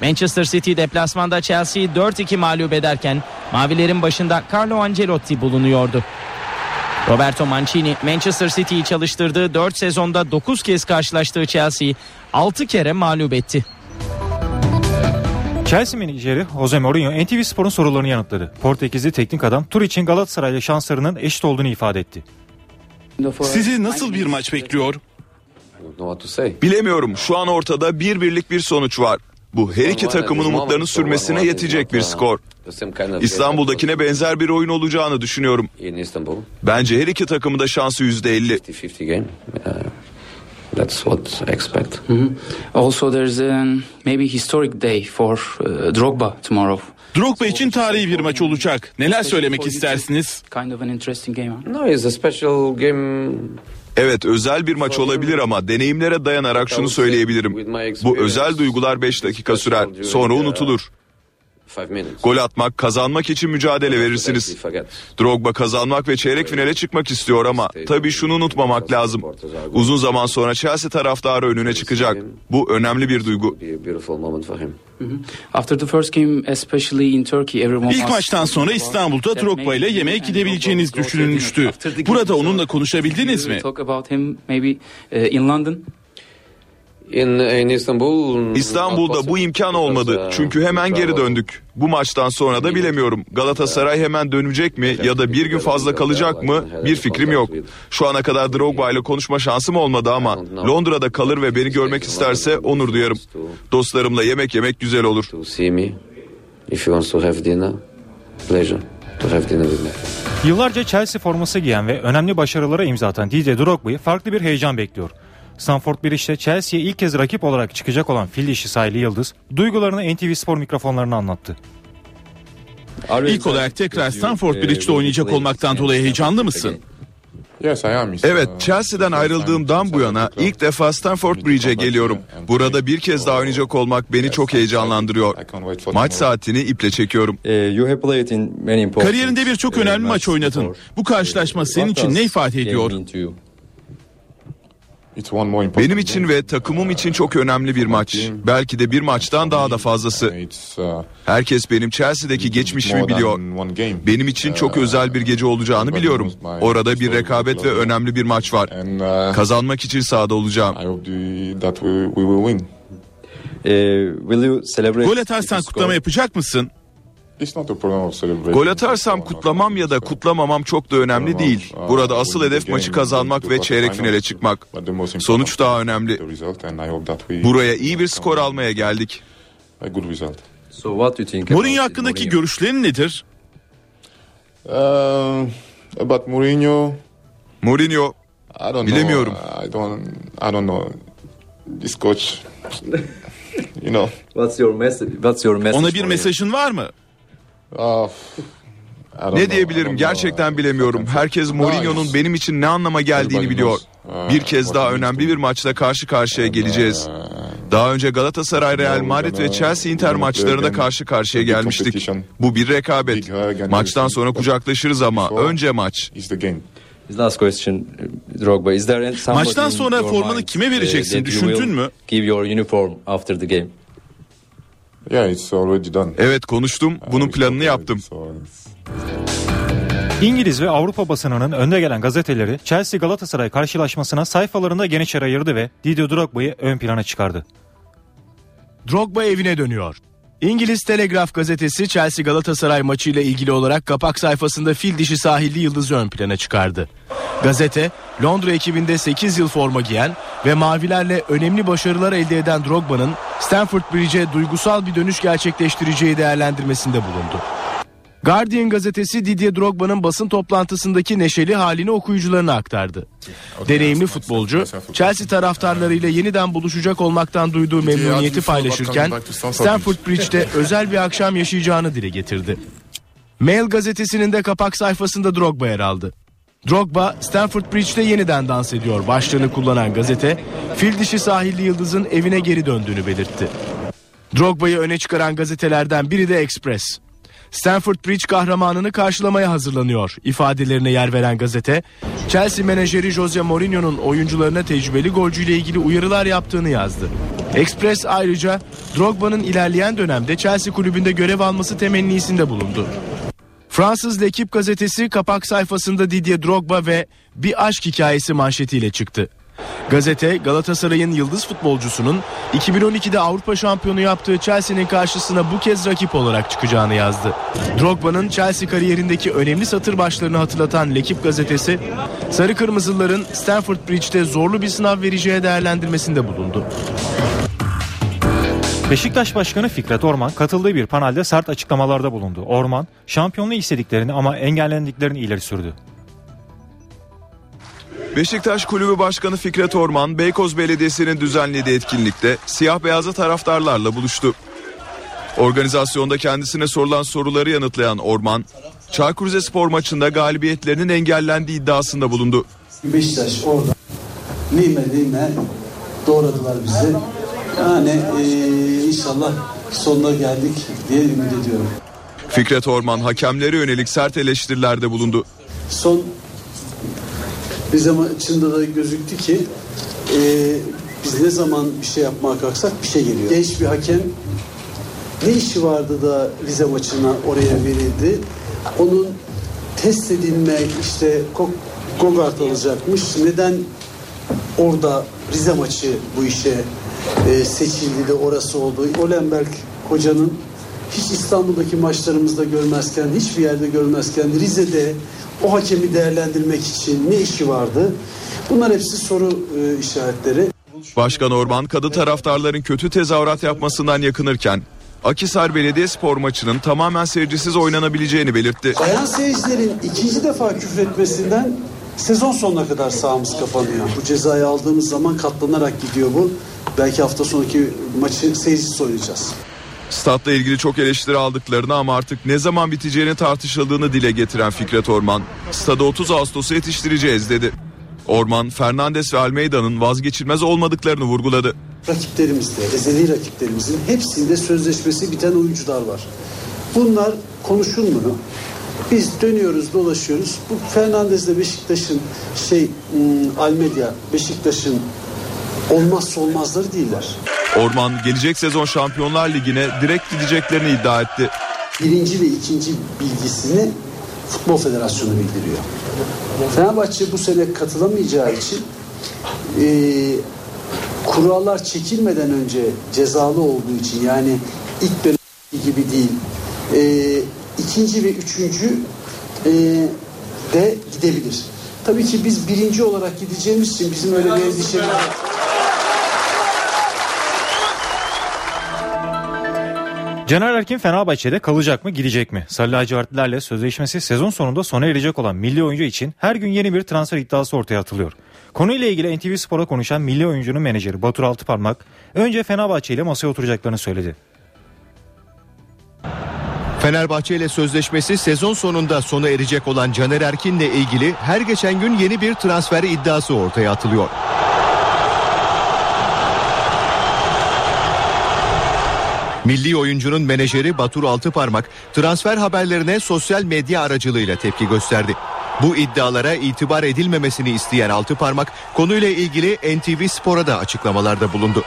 Manchester City deplasmanda Chelsea'yi 4-2 mağlup ederken Mavilerin başında Carlo Ancelotti bulunuyordu. Roberto Mancini Manchester City'yi çalıştırdığı 4 sezonda 9 kez karşılaştığı Chelsea'yi 6 kere mağlup etti. Chelsea menajeri Jose Mourinho NTV Spor'un sorularını yanıtladı. Portekizli teknik adam tur için Galatasaray'la şanslarının eşit olduğunu ifade etti. Sizi nasıl bir maç bekliyor? Bilemiyorum. Şu an ortada bir birlik bir sonuç var. Bu her iki takımın umutlarını sürmesine yetecek bir skor. İstanbul'dakine benzer bir oyun olacağını düşünüyorum. Bence her iki takımın da şansı yüzde elli. That's what I expect. Also, there's a maybe historic day for uh, Drogba tomorrow. Drogba için tarihi bir maç olacak. Neler söylemek istersiniz? Kind of an interesting game. huh? No, it's a special game. Evet özel bir maç olabilir ama deneyimlere dayanarak şunu söyleyebilirim. Bu özel duygular 5 dakika sürer. Sonra unutulur. Gol atmak, kazanmak için mücadele verirsiniz. Drogba kazanmak ve çeyrek finale çıkmak istiyor ama tabii şunu unutmamak lazım. Uzun zaman sonra Chelsea taraftarı önüne çıkacak. Bu önemli bir duygu. After the first game, especially in Turkey, everyone İlk maçtan sonra İstanbul'da Drogba ile yemeğe gidebileceğiniz düşünülmüştü. Burada onunla konuşabildiniz mi? İstanbul'da bu imkan olmadı. Çünkü hemen geri döndük. Bu maçtan sonra da bilemiyorum. Galatasaray hemen dönecek mi ya da bir gün fazla kalacak mı? Bir fikrim yok. Şu ana kadar Drogba ile konuşma şansım olmadı ama Londra'da kalır ve beni görmek isterse onur duyarım. Dostlarımla yemek yemek güzel olur. Yıllarca Chelsea forması giyen ve önemli başarılara imza atan Didier Drogba'yı farklı bir heyecan bekliyor. Stamford Bridge'de Chelsea'ye ilk kez rakip olarak çıkacak olan fil dişi sahili Yıldız duygularını NTV Spor mikrofonlarına anlattı. İlk olarak tekrar Stamford Bridge'de oynayacak olmaktan dolayı heyecanlı mısın? Evet, Chelsea'den ayrıldığımdan bu yana ilk defa Stamford Bridge'e geliyorum. Burada bir kez daha oynayacak olmak beni çok heyecanlandırıyor. Maç saatini iple çekiyorum. Kariyerinde birçok önemli maç oynadın. Bu karşılaşma senin için ne ifade ediyor? Benim için ve takımım için çok önemli bir maç. Belki de bir maçtan daha da fazlası. Herkes benim Chelsea'deki geçmişimi biliyor. Benim için çok özel bir gece olacağını biliyorum. Orada bir rekabet ve önemli bir maç var. Kazanmak için sahada olacağım. Gol atarsan kutlama yapacak mısın? Gol atarsam kutlamam ya da kutlamamam çok da önemli değil. Burada asıl hedef maçı kazanmak ve çeyrek finale çıkmak. Sonuç daha önemli. Buraya iyi bir skor almaya geldik. Mourinho hakkındaki görüşlerin nedir? about Mourinho, Mourinho Bilemiyorum. I don't. I don't know. This coach, you know. What's your message? What's your message? ona bir mesajın var mı? Uh, don't Ne diyebilirim gerçekten bilemiyorum. Herkes Mourinho'nun benim için ne anlama geldiğini biliyor. Bir kez daha önemli bir maçla karşı karşıya geleceğiz. Daha önce Galatasaray, Real Madrid ve Chelsea Inter maçlarında karşı karşıya gelmiştik. Bu bir rekabet. Maçtan sonra kucaklaşırız ama önce maç. His last question, Drogba. Is there somebody Maçtan sonra formanı kime uh, vereceksin, düşündün mü? Give your uniform after the game. Yeah, it's already done. Evet konuştum. Bunun planını yaptım. İngiliz ve Avrupa basınının önde gelen gazeteleri Chelsea Galatasaray karşılaşmasına sayfalarında geniş yer ayırdı ve Didier Drogba'yı ön plana çıkardı. Drogba evine dönüyor. İngiliz Telegraph gazetesi Chelsea Galatasaray maçıyla ilgili olarak kapak sayfasında fil dişi sahilli yıldızı ön plana çıkardı. Gazete, Londra ekibinde 8 yıl forma giyen ve mavilerle önemli başarılar elde eden Drogba'nın Stanford Bridge'e duygusal bir dönüş gerçekleştireceği değerlendirmesinde bulundu. Guardian gazetesi Didier Drogba'nın basın toplantısındaki neşeli halini okuyucularına aktardı. Deneyimli futbolcu Chelsea taraftarlarıyla yeniden buluşacak olmaktan duyduğu memnuniyeti paylaşırken Stanford Bridge'de özel bir akşam yaşayacağını dile getirdi. Mail gazetesinin de kapak sayfasında Drogba yer aldı. Drogba Stanford Bridge'de yeniden dans ediyor başlığını kullanan gazete fil dişi sahilli yıldızın evine geri döndüğünü belirtti. Drogba'yı öne çıkaran gazetelerden biri de Express. Stanford Bridge kahramanını karşılamaya hazırlanıyor ifadelerine yer veren gazete, Chelsea menajeri Jose Mourinho'nun oyuncularına tecrübeli golcüyle ilgili uyarılar yaptığını yazdı. Express ayrıca Drogba'nın ilerleyen dönemde Chelsea kulübünde görev alması temennisinde bulundu. Fransız L'Equipe gazetesi kapak sayfasında Didier Drogba ve bir aşk hikayesi manşetiyle çıktı. Gazete Galatasaray'ın yıldız futbolcusunun 2012'de Avrupa şampiyonu yaptığı Chelsea'nin karşısına bu kez rakip olarak çıkacağını yazdı. Drogba'nın Chelsea kariyerindeki önemli satır başlarını hatırlatan L'Equipe gazetesi, Sarı Kırmızılıların Stamford Bridge'de zorlu bir sınav vereceği değerlendirmesinde bulundu. Beşiktaş Başkanı Fikret Orman katıldığı bir panelde sert açıklamalarda bulundu. Orman, şampiyonluğu istediklerini ama engellendiklerini ileri sürdü. Beşiktaş Kulübü Başkanı Fikret Orman, Beykoz Belediyesi'nin düzenlediği etkinlikte siyah beyazlı taraftarlarla buluştu. Organizasyonda kendisine sorulan soruları yanıtlayan Orman, Çaykur Rizespor maçında galibiyetlerinin engellendiği iddiasında bulundu. Beşiktaş orada lime lime doğradılar bizi. Yani e, inşallah sonuna geldik diye ümit ediyorum. Fikret Orman hakemlere yönelik sert eleştirilerde bulundu. Son Rize maçında da gözüktü ki e, biz ne zaman bir şey yapmaya kalksak bir şey geliyor. Genç bir hakem ne işi vardı da Rize maçına oraya verildi? Onun test edilme işte Gogart alacakmış. Neden orada Rize maçı bu işe e, seçildi de orası oldu? Olenberg hocanın hiç İstanbul'daki maçlarımızda görmezken, hiçbir yerde görmezken Rize'de o hakemi değerlendirmek için ne işi vardı? Bunlar hepsi soru e, işaretleri. Başkan Orman kadı taraftarların kötü tezahürat yapmasından yakınırken Akisar Belediyespor maçının tamamen seyircisiz oynanabileceğini belirtti. Bayan seyircilerin ikinci defa küfretmesinden sezon sonuna kadar sahamız kapanıyor. Bu cezayı aldığımız zaman katlanarak gidiyor bu. Belki hafta sonraki maçı seyircisiz oynayacağız. Statla ilgili çok eleştiri aldıklarını ama artık ne zaman biteceğini tartışıldığını dile getiren Fikret Orman, stadı 30 Ağustos'a yetiştireceğiz dedi. Orman, Fernandes ve Almeida'nın vazgeçilmez olmadıklarını vurguladı. Rakiplerimizde, ezeli rakiplerimizin hepsinde sözleşmesi biten oyuncular var. Bunlar konuşulmuyor. Biz dönüyoruz, dolaşıyoruz. Bu Fernandez de Beşiktaş'ın şey Almeida, Beşiktaş'ın olmazsa olmazları değiller. Orman gelecek sezon Şampiyonlar Ligi'ne direkt gideceklerini iddia etti. Birinci ve ikinci bilgisini Futbol Federasyonu bildiriyor. Fenerbahçe bu sene katılamayacağı için e, kurallar çekilmeden önce cezalı olduğu için yani ilk dönem gibi değil e, ikinci ve üçüncü e, de gidebilir. Tabii ki biz birinci olarak gideceğimiz için bizim öyle bir endişemiz Caner Erkin Fenerbahçe'de kalacak mı gidecek mi? Sarı lacivertlilerle sözleşmesi sezon sonunda sona erecek olan milli oyuncu için her gün yeni bir transfer iddiası ortaya atılıyor. Konuyla ilgili NTV Spor'a konuşan milli oyuncunun menajeri Batur Altıparmak önce Fenerbahçe ile masaya oturacaklarını söyledi. Fenerbahçe ile sözleşmesi sezon sonunda sona erecek olan Caner Erkin'le ilgili her geçen gün yeni bir transfer iddiası ortaya atılıyor. Milli oyuncunun menajeri Batur Altıparmak transfer haberlerine sosyal medya aracılığıyla tepki gösterdi. Bu iddialara itibar edilmemesini isteyen Altıparmak konuyla ilgili NTV Spor'a da açıklamalarda bulundu.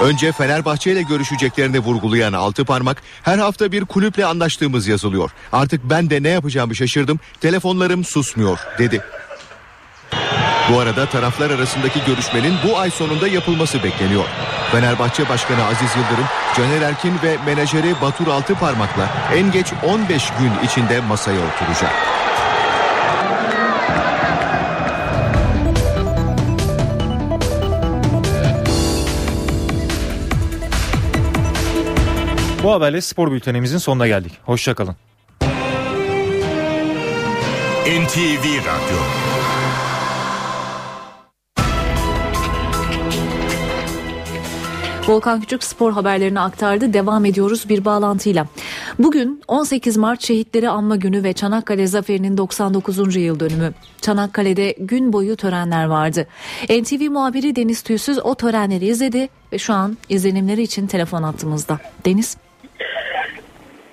Önce Fenerbahçe ile görüşeceklerini vurgulayan Altıparmak her hafta bir kulüple anlaştığımız yazılıyor. Artık ben de ne yapacağımı şaşırdım. Telefonlarım susmuyor dedi. Bu arada taraflar arasındaki görüşmenin bu ay sonunda yapılması bekleniyor. Fenerbahçe Başkanı Aziz Yıldırım, Caner Erkin ve menajeri Batur Altıparmak'la en geç 15 gün içinde masaya oturacak. Bu haberle spor bültenimizin sonuna geldik. Hoşçakalın. NTV Radyo Volkan Küçük spor haberlerini aktardı. Devam ediyoruz bir bağlantıyla. Bugün 18 Mart Şehitleri Anma Günü ve Çanakkale Zaferi'nin 99. yıl dönümü. Çanakkale'de gün boyu törenler vardı. NTV muhabiri Deniz Tüysüz o törenleri izledi ve şu an izlenimleri için telefon attığımızda. Deniz.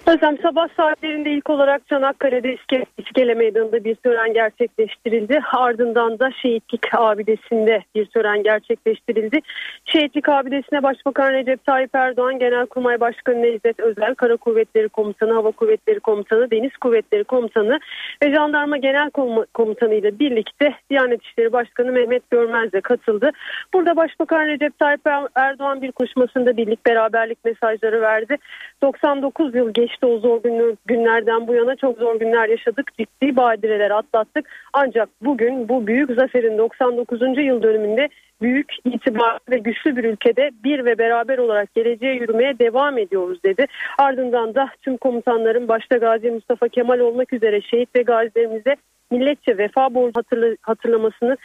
Özlem sabah saatlerinde ilk olarak Çanakkale'de İske, İskele Meydanı'nda bir tören gerçekleştirildi. Ardından da Şehitlik Abidesi'nde bir tören gerçekleştirildi. Şehitlik Abidesi'ne Başbakan Recep Tayyip Erdoğan, Genelkurmay Başkanı Necdet Özel, Kara Kuvvetleri Komutanı, Hava Kuvvetleri Komutanı, Deniz Kuvvetleri Komutanı ve Jandarma Genel Komutanı ile birlikte Diyanet İşleri Başkanı Mehmet Görmez de katıldı. Burada Başbakan Recep Tayyip Erdoğan bir konuşmasında birlik beraberlik mesajları verdi. 99 yıl geçti işte o zor günlerden bu yana çok zor günler yaşadık. Ciddi badireler atlattık. Ancak bugün bu büyük zaferin 99. yıl dönümünde büyük itibar ve güçlü bir ülkede bir ve beraber olarak geleceğe yürümeye devam ediyoruz dedi. Ardından da tüm komutanların başta Gazi Mustafa Kemal olmak üzere şehit ve gazilerimize milletçe vefa borcu hatırlamasını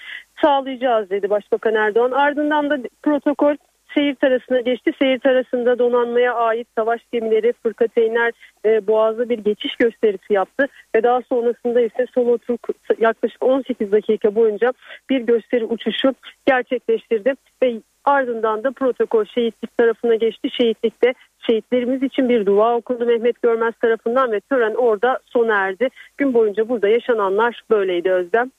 sağlayacağız dedi Başbakan Erdoğan. Ardından da protokol seyir tarasına geçti. Seyir tarasında donanmaya ait savaş gemileri, fırkateynler e, boğazda bir geçiş gösterisi yaptı. Ve daha sonrasında ise son oturum yaklaşık 18 dakika boyunca bir gösteri uçuşu gerçekleştirdi. Ve ardından da protokol şehitlik tarafına geçti. Şehitlikte şehitlerimiz için bir dua okundu Mehmet Görmez tarafından ve tören orada sona erdi. Gün boyunca burada yaşananlar böyleydi Özlem.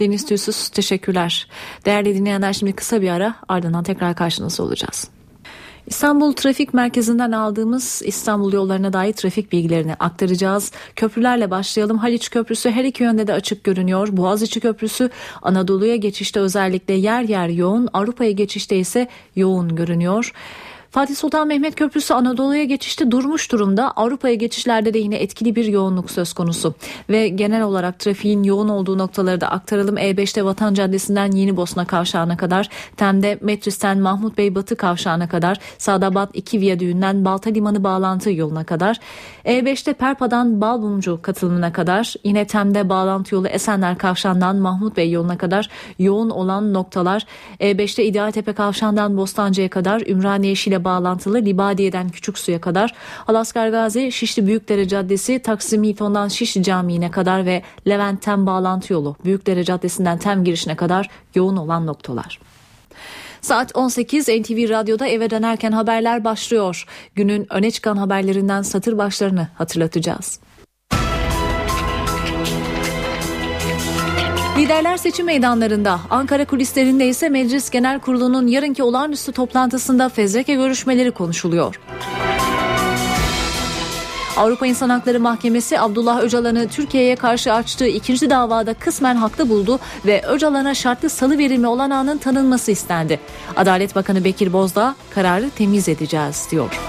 Deniz Tüysüz teşekkürler. Değerli dinleyenler şimdi kısa bir ara ardından tekrar karşınızda olacağız. İstanbul Trafik Merkezi'nden aldığımız İstanbul yollarına dair trafik bilgilerini aktaracağız. Köprülerle başlayalım. Haliç Köprüsü her iki yönde de açık görünüyor. Boğaziçi Köprüsü Anadolu'ya geçişte özellikle yer yer yoğun, Avrupa'ya geçişte ise yoğun görünüyor. Fatih Sultan Mehmet Köprüsü Anadolu'ya geçişte durmuş durumda. Avrupa'ya geçişlerde de yine etkili bir yoğunluk söz konusu. Ve genel olarak trafiğin yoğun olduğu noktaları da aktaralım. E5'te Vatan Caddesi'nden Yeni Bosna Kavşağı'na kadar, Tem'de Metris'ten Mahmut Bey Batı Kavşağı'na kadar, Sadabat 2 Viyadüğü'nden Balta Limanı bağlantı yoluna kadar, E5'te Perpa'dan Balbumcu katılımına kadar, yine Tem'de bağlantı yolu Esenler Kavşağı'ndan Mahmut Bey yoluna kadar yoğun olan noktalar, E5'te İdealtepe Kavşağı'ndan Bostancı'ya kadar, Ümraniye Şile bağlantılı Libadiye'den Küçük Su'ya kadar Alaskar Gazi, Şişli Büyükdere Caddesi, Taksim Hilton'dan Şişli Camii'ne kadar ve Levent'ten bağlantı yolu Büyükdere Caddesi'nden Tem girişine kadar yoğun olan noktalar. Saat 18 NTV Radyo'da eve dönerken haberler başlıyor. Günün öne çıkan haberlerinden satır başlarını hatırlatacağız. Liderler seçim meydanlarında, Ankara kulislerinde ise Meclis Genel Kurulu'nun yarınki olağanüstü toplantısında fezleke görüşmeleri konuşuluyor. Avrupa İnsan Hakları Mahkemesi Abdullah Öcalan'ı Türkiye'ye karşı açtığı ikinci davada kısmen haklı buldu ve Öcalan'a şartlı salı verilme olanağının tanınması istendi. Adalet Bakanı Bekir Bozdağ kararı temiz edeceğiz diyor.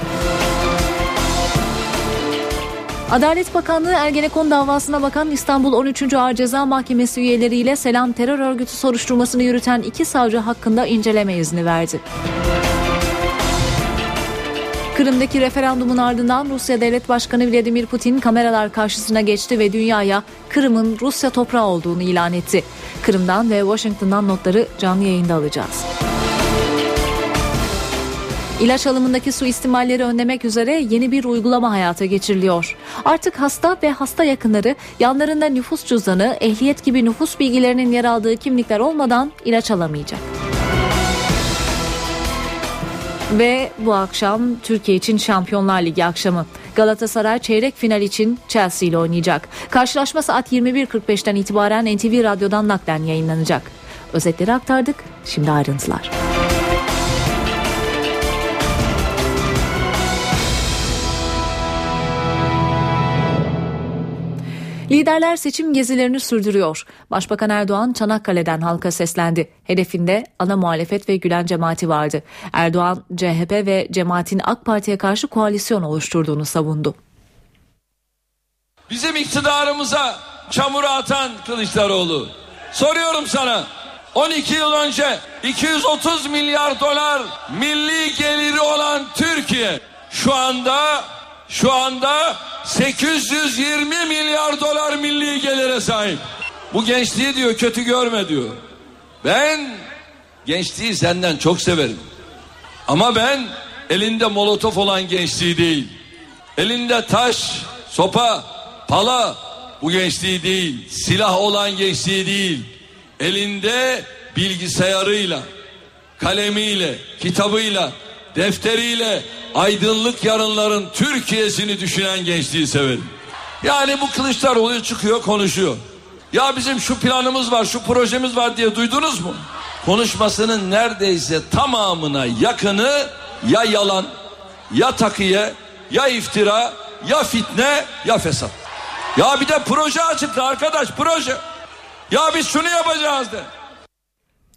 Adalet Bakanlığı Ergenekon davasına bakan İstanbul 13. Ağır Ceza Mahkemesi üyeleriyle Selam Terör Örgütü soruşturmasını yürüten iki savcı hakkında inceleme izni verdi. Kırım'daki referandumun ardından Rusya Devlet Başkanı Vladimir Putin kameralar karşısına geçti ve dünyaya Kırım'ın Rusya toprağı olduğunu ilan etti. Kırım'dan ve Washington'dan notları canlı yayında alacağız. İlaç alımındaki suistimalleri önlemek üzere yeni bir uygulama hayata geçiriliyor. Artık hasta ve hasta yakınları yanlarında nüfus cüzdanı, ehliyet gibi nüfus bilgilerinin yer aldığı kimlikler olmadan ilaç alamayacak. Ve bu akşam Türkiye için Şampiyonlar Ligi akşamı. Galatasaray çeyrek final için Chelsea ile oynayacak. Karşılaşma saat 21.45'ten itibaren NTV Radyo'dan naklen yayınlanacak. Özetleri aktardık. Şimdi ayrıntılar. Liderler seçim gezilerini sürdürüyor. Başbakan Erdoğan Çanakkale'den halka seslendi. Hedefinde ana muhalefet ve Gülen cemaati vardı. Erdoğan CHP ve cemaatin AK Parti'ye karşı koalisyon oluşturduğunu savundu. Bizim iktidarımıza çamuru atan Kılıçdaroğlu. Soruyorum sana 12 yıl önce 230 milyar dolar milli geliri olan Türkiye şu anda şu anda 820 milyar dolar milli gelire sahip. Bu gençliği diyor kötü görme diyor. Ben gençliği senden çok severim. Ama ben elinde molotof olan gençliği değil. Elinde taş, sopa, pala bu gençliği değil. Silah olan gençliği değil. Elinde bilgisayarıyla, kalemiyle, kitabıyla, defteriyle aydınlık yarınların Türkiye'sini düşünen gençliği severim. Yani bu Kılıçdaroğlu çıkıyor konuşuyor. Ya bizim şu planımız var, şu projemiz var diye duydunuz mu? Konuşmasının neredeyse tamamına yakını ya yalan, ya takiye, ya iftira, ya fitne, ya fesat. Ya bir de proje açıkla arkadaş proje. Ya biz şunu yapacağız de.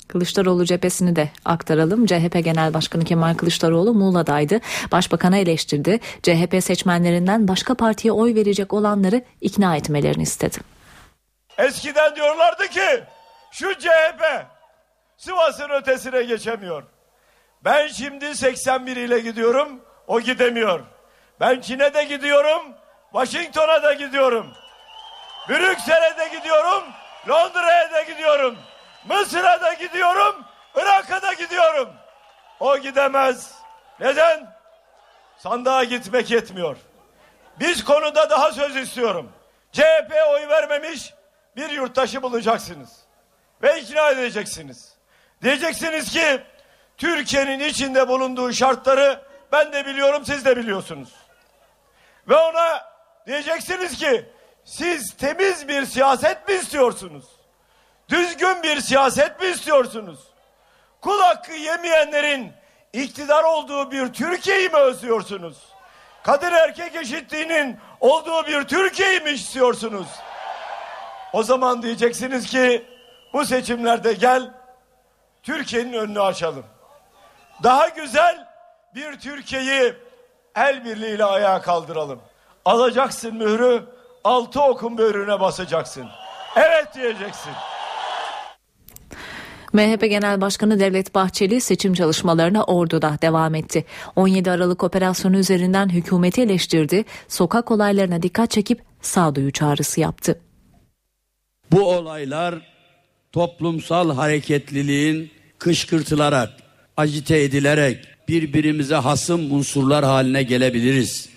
Kılıçdaroğlu cephesini de aktaralım. CHP Genel Başkanı Kemal Kılıçdaroğlu Muğla'daydı. Başbakanı eleştirdi. CHP seçmenlerinden başka partiye oy verecek olanları ikna etmelerini istedi. Eskiden diyorlardı ki şu CHP Sivas'ın ötesine geçemiyor. Ben şimdi 81 ile gidiyorum, o gidemiyor. Ben Çin'e de gidiyorum, Washington'a da gidiyorum. Brüksel'e de gidiyorum, Londra'ya da gidiyorum. Mısır'a da gidiyorum, Irak'a da gidiyorum. O gidemez. Neden? Sandığa gitmek yetmiyor. Biz konuda daha söz istiyorum. CHP oy vermemiş bir yurttaşı bulacaksınız. Ve ikna edeceksiniz. Diyeceksiniz ki Türkiye'nin içinde bulunduğu şartları ben de biliyorum siz de biliyorsunuz. Ve ona diyeceksiniz ki siz temiz bir siyaset mi istiyorsunuz? Düzgün bir siyaset mi istiyorsunuz? Kul hakkı yemeyenlerin iktidar olduğu bir Türkiye'yi mi özlüyorsunuz? Kadın erkek eşitliğinin olduğu bir Türkiye'yi mi istiyorsunuz? O zaman diyeceksiniz ki bu seçimlerde gel Türkiye'nin önünü açalım. Daha güzel bir Türkiye'yi el birliğiyle ayağa kaldıralım. Alacaksın mührü, altı okun mührüne basacaksın. Evet diyeceksin. MHP Genel Başkanı Devlet Bahçeli seçim çalışmalarına Ordu'da devam etti. 17 Aralık operasyonu üzerinden hükümeti eleştirdi, sokak olaylarına dikkat çekip sağduyu çağrısı yaptı. Bu olaylar toplumsal hareketliliğin kışkırtılarak, acite edilerek birbirimize hasım unsurlar haline gelebiliriz.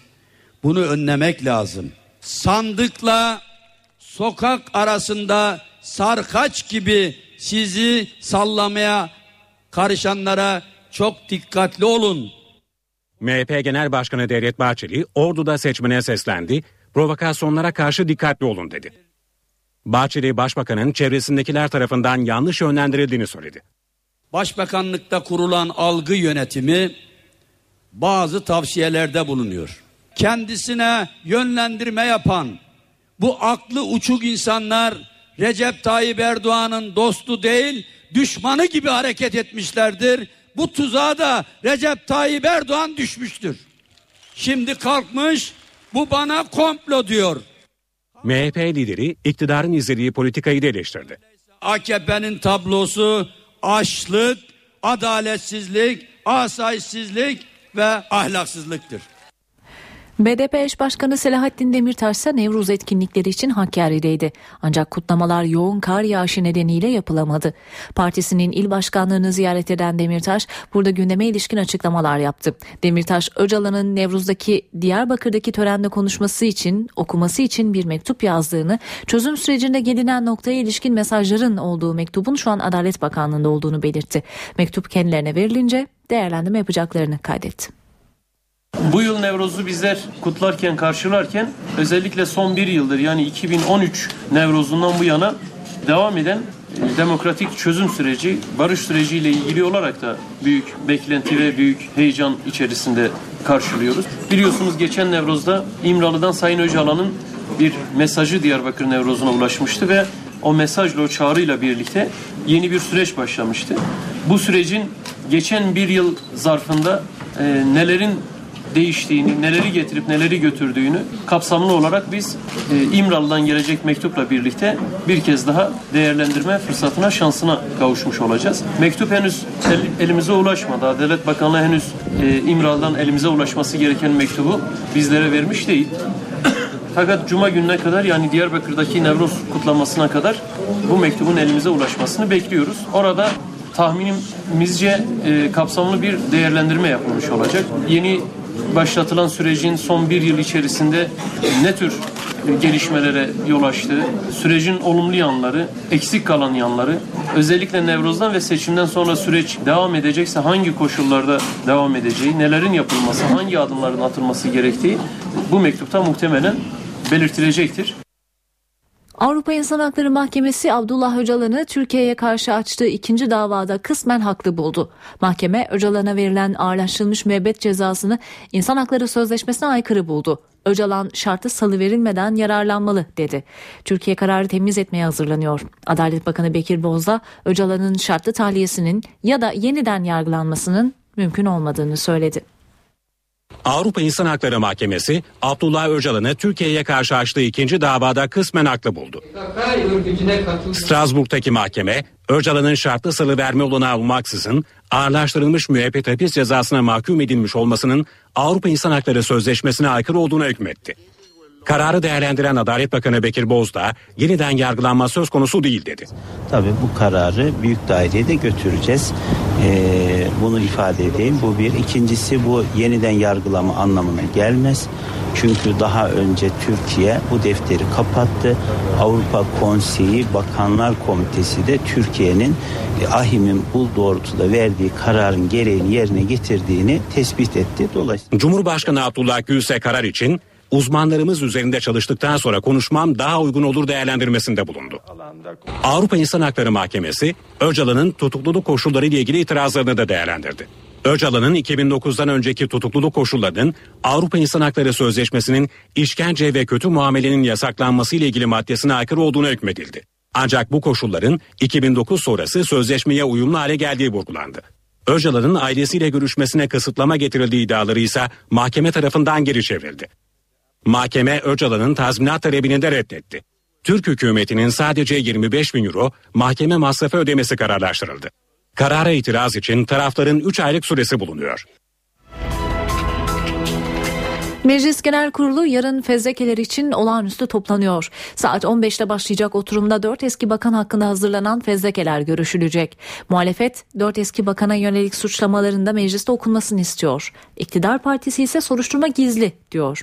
Bunu önlemek lazım. Sandıkla sokak arasında sarkaç gibi sizi sallamaya karışanlara çok dikkatli olun. MHP Genel Başkanı Devlet Bahçeli Ordu'da seçmene seslendi, provokasyonlara karşı dikkatli olun dedi. Bahçeli Başbakan'ın çevresindekiler tarafından yanlış yönlendirildiğini söyledi. Başbakanlıkta kurulan algı yönetimi bazı tavsiyelerde bulunuyor. Kendisine yönlendirme yapan bu aklı uçuk insanlar Recep Tayyip Erdoğan'ın dostu değil düşmanı gibi hareket etmişlerdir. Bu tuzağa da Recep Tayyip Erdoğan düşmüştür. Şimdi kalkmış bu bana komplo diyor. MHP lideri iktidarın izlediği politikayı da eleştirdi. AKP'nin tablosu açlık, adaletsizlik, asayişsizlik ve ahlaksızlıktır. BDP eş başkanı Selahattin Demirtaş ise Nevruz etkinlikleri için Hakkari'deydi. Ancak kutlamalar yoğun kar yağışı nedeniyle yapılamadı. Partisinin il başkanlığını ziyaret eden Demirtaş burada gündeme ilişkin açıklamalar yaptı. Demirtaş Öcalan'ın Nevruz'daki Diyarbakır'daki törende konuşması için okuması için bir mektup yazdığını, çözüm sürecinde gelinen noktaya ilişkin mesajların olduğu mektubun şu an Adalet Bakanlığı'nda olduğunu belirtti. Mektup kendilerine verilince değerlendirme yapacaklarını kaydetti. Bu yıl Nevroz'u bizler kutlarken, karşılarken özellikle son bir yıldır yani 2013 Nevroz'undan bu yana devam eden e, demokratik çözüm süreci, barış süreciyle ilgili olarak da büyük beklenti ve büyük heyecan içerisinde karşılıyoruz. Biliyorsunuz geçen Nevroz'da İmralı'dan Sayın Öcalan'ın bir mesajı Diyarbakır Nevroz'una ulaşmıştı ve o mesajla, o çağrıyla birlikte yeni bir süreç başlamıştı. Bu sürecin geçen bir yıl zarfında e, nelerin değiştiğini, neleri getirip neleri götürdüğünü kapsamlı olarak biz e, İmralı'dan gelecek mektupla birlikte bir kez daha değerlendirme fırsatına, şansına kavuşmuş olacağız. Mektup henüz el, elimize ulaşmadı. Adalet Bakanlığı henüz e, İmralı'dan elimize ulaşması gereken mektubu bizlere vermiş değil. Fakat Cuma gününe kadar yani Diyarbakır'daki Nevruz kutlamasına kadar bu mektubun elimize ulaşmasını bekliyoruz. Orada tahminimizce e, kapsamlı bir değerlendirme yapılmış olacak. Yeni başlatılan sürecin son bir yıl içerisinde ne tür gelişmelere yol açtığı, sürecin olumlu yanları, eksik kalan yanları, özellikle Nevruz'dan ve seçimden sonra süreç devam edecekse hangi koşullarda devam edeceği, nelerin yapılması, hangi adımların atılması gerektiği bu mektupta muhtemelen belirtilecektir. Avrupa İnsan Hakları Mahkemesi Abdullah Öcalan'ı Türkiye'ye karşı açtığı ikinci davada kısmen haklı buldu. Mahkeme Öcalan'a verilen ağırlaştırılmış müebbet cezasını İnsan Hakları Sözleşmesi'ne aykırı buldu. Öcalan şartı salı verilmeden yararlanmalı dedi. Türkiye kararı temiz etmeye hazırlanıyor. Adalet Bakanı Bekir Bozdağ Öcalan'ın şartlı tahliyesinin ya da yeniden yargılanmasının mümkün olmadığını söyledi. Avrupa İnsan Hakları Mahkemesi Abdullah Öcalan'ı Türkiye'ye karşı açtığı ikinci davada kısmen haklı buldu. Strasbourg'daki mahkeme Öcalan'ın şartlı salı verme olanağı olmaksızın ağırlaştırılmış müebbet hapis cezasına mahkum edilmiş olmasının Avrupa İnsan Hakları Sözleşmesi'ne aykırı olduğuna hükmetti. Kararı değerlendiren Adalet Bakanı Bekir Bozdağ yeniden yargılanma söz konusu değil dedi. Tabii bu kararı büyük daireye de götüreceğiz. Ee, bunu ifade edeyim. Bu bir. İkincisi bu yeniden yargılama anlamına gelmez. Çünkü daha önce Türkiye bu defteri kapattı. Avrupa Konseyi Bakanlar Komitesi de Türkiye'nin e, AHİM'in bu doğrultuda verdiği kararın gereğini yerine getirdiğini tespit etti. Dolayısıyla Cumhurbaşkanı Abdullah Gülse karar için uzmanlarımız üzerinde çalıştıktan sonra konuşmam daha uygun olur değerlendirmesinde bulundu. Avrupa İnsan Hakları Mahkemesi Öcalan'ın tutukluluk koşulları ile ilgili itirazlarını da değerlendirdi. Öcalan'ın 2009'dan önceki tutukluluk koşullarının Avrupa İnsan Hakları Sözleşmesi'nin işkence ve kötü muamelenin yasaklanması ile ilgili maddesine aykırı olduğuna hükmedildi. Ancak bu koşulların 2009 sonrası sözleşmeye uyumlu hale geldiği vurgulandı. Öcalan'ın ailesiyle görüşmesine kısıtlama getirildiği iddiaları ise mahkeme tarafından geri çevrildi. Mahkeme Öcalan'ın tazminat talebini de reddetti. Türk hükümetinin sadece 25 bin euro mahkeme masrafı ödemesi kararlaştırıldı. Karara itiraz için tarafların 3 aylık süresi bulunuyor. Meclis Genel Kurulu yarın fezlekeler için olağanüstü toplanıyor. Saat 15'te başlayacak oturumda 4 eski bakan hakkında hazırlanan fezlekeler görüşülecek. Muhalefet 4 eski bakana yönelik suçlamalarında mecliste okunmasını istiyor. İktidar partisi ise soruşturma gizli diyor.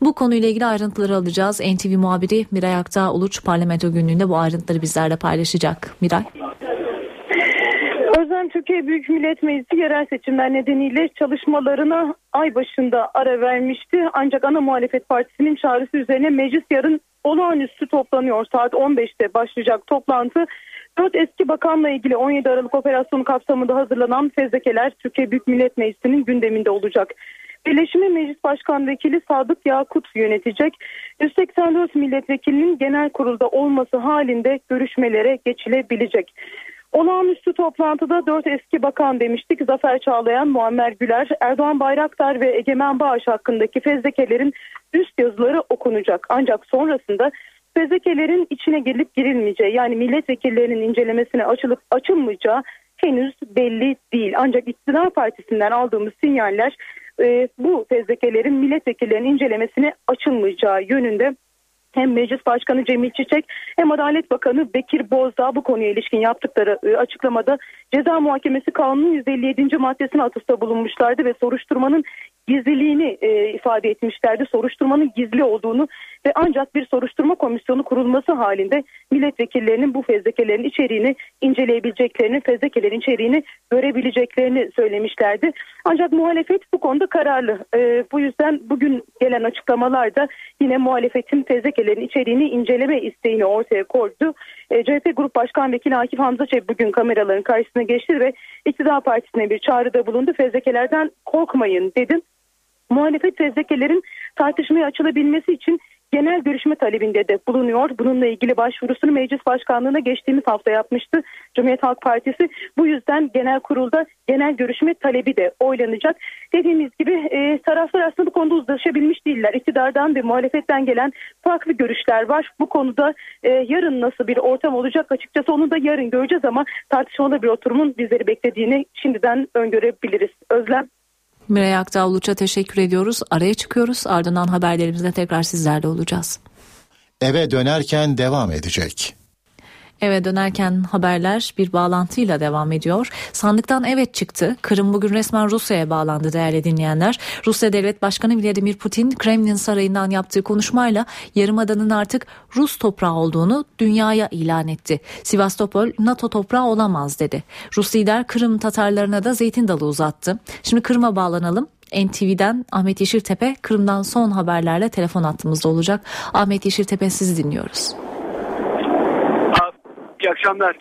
Bu konuyla ilgili ayrıntıları alacağız. NTV muhabiri Miray Aktağ Uluç Parlamento günlüğünde bu ayrıntıları bizlerle paylaşacak. Miray. Türkiye Büyük Millet Meclisi yerel seçimler nedeniyle çalışmalarına ay başında ara vermişti. Ancak ana muhalefet partisinin çağrısı üzerine meclis yarın olağanüstü toplanıyor. Saat 15'te başlayacak toplantı. 4 eski bakanla ilgili 17 Aralık operasyonu kapsamında hazırlanan fezlekeler Türkiye Büyük Millet Meclisi'nin gündeminde olacak. Birleşimi Meclis Başkan Vekili Sadık Yakut yönetecek. 184 milletvekilinin genel kurulda olması halinde görüşmelere geçilebilecek. Olağanüstü toplantıda dört eski bakan demiştik. Zafer Çağlayan, Muammer Güler, Erdoğan Bayraktar ve Egemen Bağış hakkındaki fezlekelerin üst yazıları okunacak. Ancak sonrasında fezlekelerin içine gelip girilmeyeceği yani milletvekillerinin incelemesine açılıp açılmayacağı henüz belli değil. Ancak iktidar partisinden aldığımız sinyaller e, bu fezlekelerin milletvekillerinin incelemesine açılmayacağı yönünde hem Meclis Başkanı Cemil Çiçek hem Adalet Bakanı Bekir Bozdağ bu konuya ilişkin yaptıkları e, açıklamada ceza muhakemesi kanunun 157. maddesine atıfta bulunmuşlardı ve soruşturmanın gizliliğini e, ifade etmişlerdi. Soruşturmanın gizli olduğunu ve ancak bir soruşturma komisyonu kurulması halinde milletvekillerinin bu fezlekelerin içeriğini inceleyebileceklerini, fezlekelerin içeriğini görebileceklerini söylemişlerdi. Ancak muhalefet bu konuda kararlı. E, bu yüzden bugün gelen açıklamalarda yine muhalefetin fezlekelerin içeriğini inceleme isteğini ortaya koydu. E, CHP Grup Başkan Vekili Akif Hamza bugün kameraların karşısına geçti ve iktidar partisine bir çağrıda bulundu. Fezlekelerden korkmayın dedim. Muhalefet fezlekelerin tartışmaya açılabilmesi için genel görüşme talebinde de bulunuyor. Bununla ilgili başvurusunu meclis başkanlığına geçtiğimiz hafta yapmıştı Cumhuriyet Halk Partisi. Bu yüzden genel kurulda genel görüşme talebi de oylanacak. Dediğimiz gibi e, taraflar aslında bu konuda uzlaşabilmiş değiller. İktidardan ve muhalefetten gelen farklı görüşler var. Bu konuda e, yarın nasıl bir ortam olacak açıkçası onu da yarın göreceğiz ama tartışmalı bir oturumun bizleri beklediğini şimdiden öngörebiliriz. Özlem. Miray Aktavluç'a teşekkür ediyoruz. Araya çıkıyoruz. Ardından haberlerimizde tekrar sizlerle olacağız. Eve dönerken devam edecek. Eve dönerken haberler bir bağlantıyla devam ediyor. Sandıktan evet çıktı. Kırım bugün resmen Rusya'ya bağlandı değerli dinleyenler. Rusya Devlet Başkanı Vladimir Putin Kremlin sarayından yaptığı konuşmayla Yarımada'nın artık Rus toprağı olduğunu dünyaya ilan etti. Sivastopol NATO toprağı olamaz dedi. Rus lider Kırım Tatarlarına da zeytin dalı uzattı. Şimdi Kırım'a bağlanalım. NTV'den Ahmet Yeşiltepe Kırım'dan son haberlerle telefon attığımızda olacak. Ahmet Yeşiltepe sizi dinliyoruz. İyi akşamlar.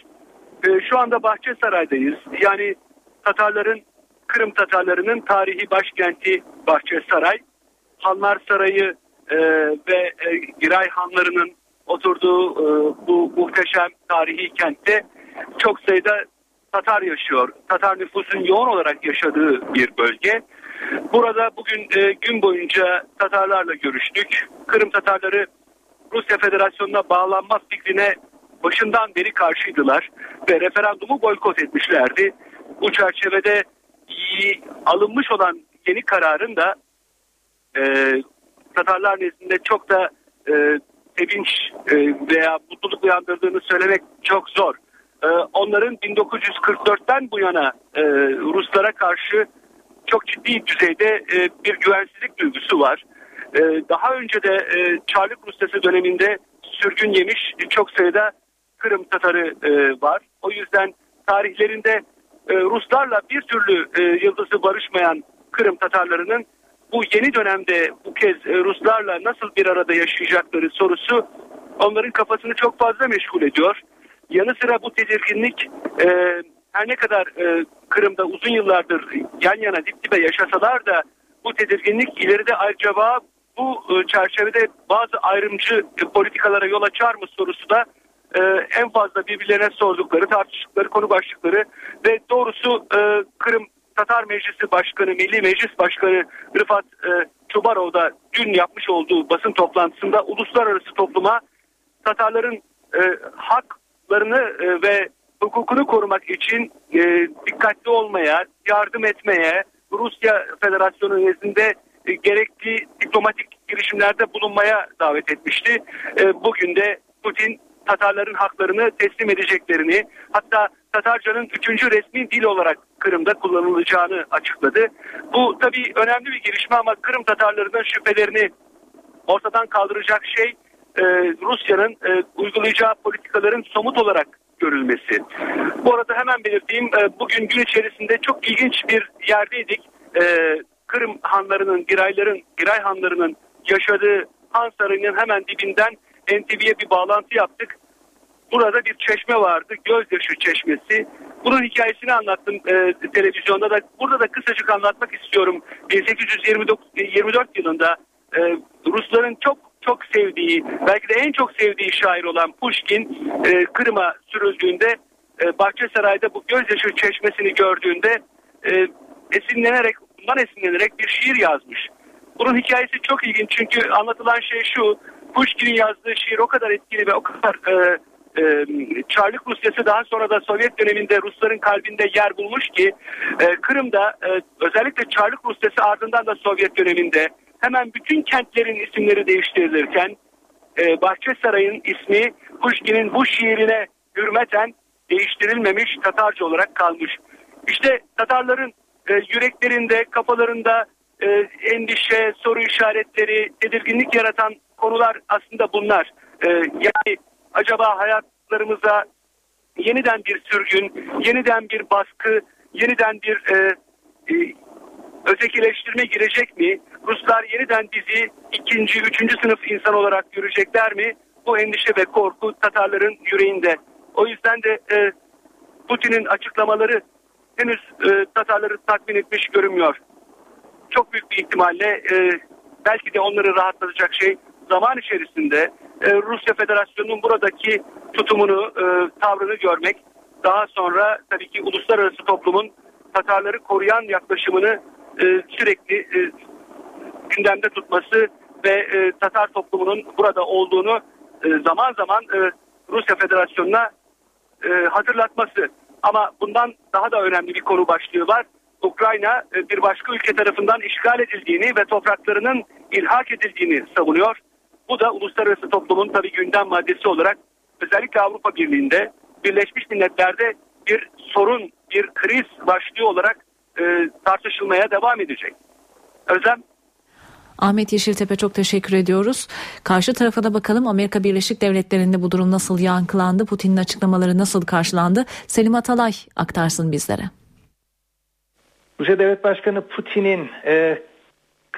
Ee, şu anda Bahçesaray'dayız. Yani Tatarların, Kırım Tatarlarının tarihi başkenti Bahçesaray. Hanlar Sarayı e, ve e, Giray Hanlarının oturduğu e, bu muhteşem tarihi kentte çok sayıda Tatar yaşıyor. Tatar nüfusun yoğun olarak yaşadığı bir bölge. Burada bugün e, gün boyunca Tatarlarla görüştük. Kırım Tatarları Rusya Federasyonu'na bağlanma fikrine başından beri karşıydılar ve referandumu boykot etmişlerdi. Bu çerçevede alınmış olan yeni kararın da e, Tatarlar nezdinde çok da e, sevinç e, veya mutluluk uyandırdığını söylemek çok zor. E, onların 1944'ten bu yana e, Ruslara karşı çok ciddi düzeyde e, bir güvensizlik duygusu var. E, daha önce de e, Çarlık Rusyası döneminde sürgün yemiş çok sayıda Kırım Tatarı e, var. O yüzden tarihlerinde e, Ruslarla bir türlü e, yıldızı barışmayan Kırım Tatarlarının bu yeni dönemde bu kez e, Ruslarla nasıl bir arada yaşayacakları sorusu onların kafasını çok fazla meşgul ediyor. Yanı sıra bu tedirginlik e, her ne kadar e, Kırım'da uzun yıllardır yan yana dip dibe yaşasalar da bu tedirginlik ileride acaba bu e, çerçevede bazı ayrımcı e, politikalara yol açar mı sorusu da e, en fazla birbirlerine sordukları, tartıştıkları konu başlıkları ve doğrusu e, Kırım Tatar Meclisi Başkanı, Milli Meclis Başkanı Rıfat e, Çubarov da dün yapmış olduğu basın toplantısında uluslararası topluma Tatarların e, haklarını e, ve hukukunu korumak için e, dikkatli olmaya, yardım etmeye, Rusya Federasyonu nezdinde e, gerekli diplomatik girişimlerde bulunmaya davet etmişti. E, bugün de Putin Tatarların haklarını teslim edeceklerini hatta Tatarcanın üçüncü resmi dil olarak Kırım'da kullanılacağını açıkladı. Bu tabii önemli bir gelişme ama Kırım Tatarlarının şüphelerini ortadan kaldıracak şey e, Rusya'nın e, uygulayacağı politikaların somut olarak görülmesi. Bu arada hemen belirteyim e, bugün gün içerisinde çok ilginç bir yerdeydik. E, Kırım hanlarının, Girayların, Giray hanlarının yaşadığı Han Sarayı'nın hemen dibinden NTV'ye bir bağlantı yaptık. Burada bir çeşme vardı. Gözyaşı çeşmesi. Bunun hikayesini anlattım e, televizyonda da. Burada da kısacık anlatmak istiyorum. 1824 yılında e, Rusların çok çok sevdiği, belki de en çok sevdiği şair olan Pushkin e, Kırım'a sürüldüğünde e, Bahçesaray'da bu gözyaşı çeşmesini gördüğünde e, esinlenerek, bundan esinlenerek bir şiir yazmış. Bunun hikayesi çok ilginç çünkü anlatılan şey şu. Pushkin'in yazdığı şiir o kadar etkili ve o kadar e, e, Çarlık Rusyası daha sonra da Sovyet döneminde Rusların kalbinde yer bulmuş ki e, Kırım'da e, özellikle Çarlık Rusyası ardından da Sovyet döneminde hemen bütün kentlerin isimleri değiştirilirken e, Bahçesaray'ın ismi Pushkin'in bu şiirine hürmeten değiştirilmemiş Tatarca olarak kalmış. İşte Tatarların e, yüreklerinde, kafalarında e, endişe, soru işaretleri, tedirginlik yaratan konular aslında bunlar. E, yani acaba hayatlarımıza yeniden bir sürgün, yeniden bir baskı, yeniden bir e, e, ötekileştirme girecek mi? Ruslar yeniden bizi ikinci, üçüncü sınıf insan olarak görecekler mi? Bu endişe ve korku Tatarların yüreğinde. O yüzden de e, Putin'in açıklamaları henüz e, Tatarları tatmin etmiş görünmüyor. Çok büyük bir ihtimalle e, belki de onları rahatlatacak şey zaman içerisinde e, Rusya Federasyonu'nun buradaki tutumunu, e, tavrını görmek, daha sonra tabii ki uluslararası toplumun Tatarları koruyan yaklaşımını e, sürekli e, gündemde tutması ve e, Tatar toplumunun burada olduğunu e, zaman zaman e, Rusya Federasyonu'na e, hatırlatması. Ama bundan daha da önemli bir konu başlığı var. Ukrayna e, bir başka ülke tarafından işgal edildiğini ve topraklarının ilhak edildiğini savunuyor. Bu da uluslararası toplumun tabii gündem maddesi olarak özellikle Avrupa Birliği'nde Birleşmiş Milletler'de bir sorun, bir kriz başlığı olarak e, tartışılmaya devam edecek. Özlem Ahmet Yeşiltepe çok teşekkür ediyoruz. Karşı tarafa da bakalım Amerika Birleşik Devletleri'nde bu durum nasıl yankılandı? Putin'in açıklamaları nasıl karşılandı? Selim Atalay aktarsın bizlere. Rusya Devlet Başkanı Putin'in e,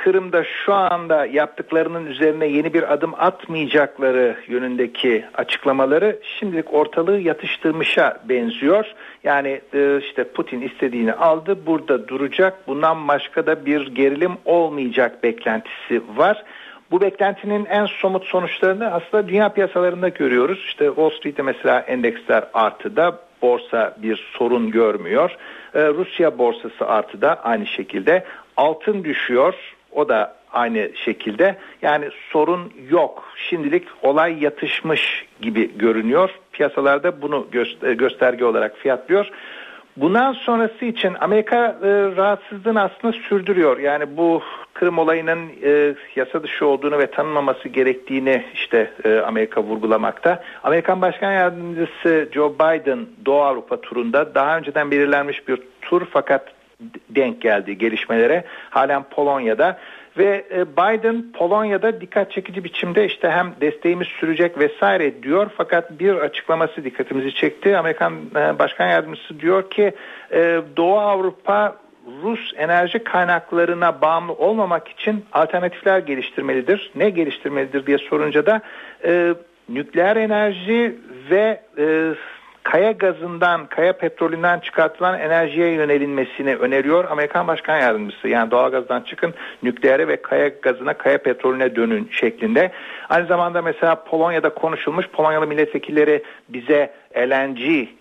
Kırım'da şu anda yaptıklarının üzerine yeni bir adım atmayacakları yönündeki açıklamaları şimdilik ortalığı yatıştırmışa benziyor. Yani e, işte Putin istediğini aldı, burada duracak. Bundan başka da bir gerilim olmayacak beklentisi var. Bu beklentinin en somut sonuçlarını aslında dünya piyasalarında görüyoruz. İşte Wall Street'te mesela endeksler artıda, borsa bir sorun görmüyor. Ee, Rusya borsası artıda aynı şekilde. Altın düşüyor, o da aynı şekilde. Yani sorun yok. Şimdilik olay yatışmış gibi görünüyor. Piyasalarda bunu gö- gösterge olarak fiyatlıyor. Bundan sonrası için Amerika e, rahatsızlığını aslında sürdürüyor. Yani bu Kırım olayının e, yasa dışı olduğunu ve tanınmaması gerektiğini işte e, Amerika vurgulamakta. Amerikan Başkan Yardımcısı Joe Biden Doğu Avrupa turunda daha önceden belirlenmiş bir tur fakat denk geldi gelişmelere. Halen Polonya'da ve e, Biden Polonya'da dikkat çekici biçimde işte hem desteğimiz sürecek vesaire diyor fakat bir açıklaması dikkatimizi çekti. Amerikan e, Başkan Yardımcısı diyor ki e, Doğu Avrupa Rus enerji kaynaklarına bağımlı olmamak için alternatifler geliştirmelidir. Ne geliştirmelidir diye sorunca da nükleer enerji ve kaya gazından, kaya petrolünden çıkartılan enerjiye yönelinmesini öneriyor Amerikan Başkan Yardımcısı. Yani doğalgazdan çıkın nükleere ve kaya gazına, kaya petrolüne dönün şeklinde. Aynı zamanda mesela Polonya'da konuşulmuş, Polonyalı milletvekilleri bize LNG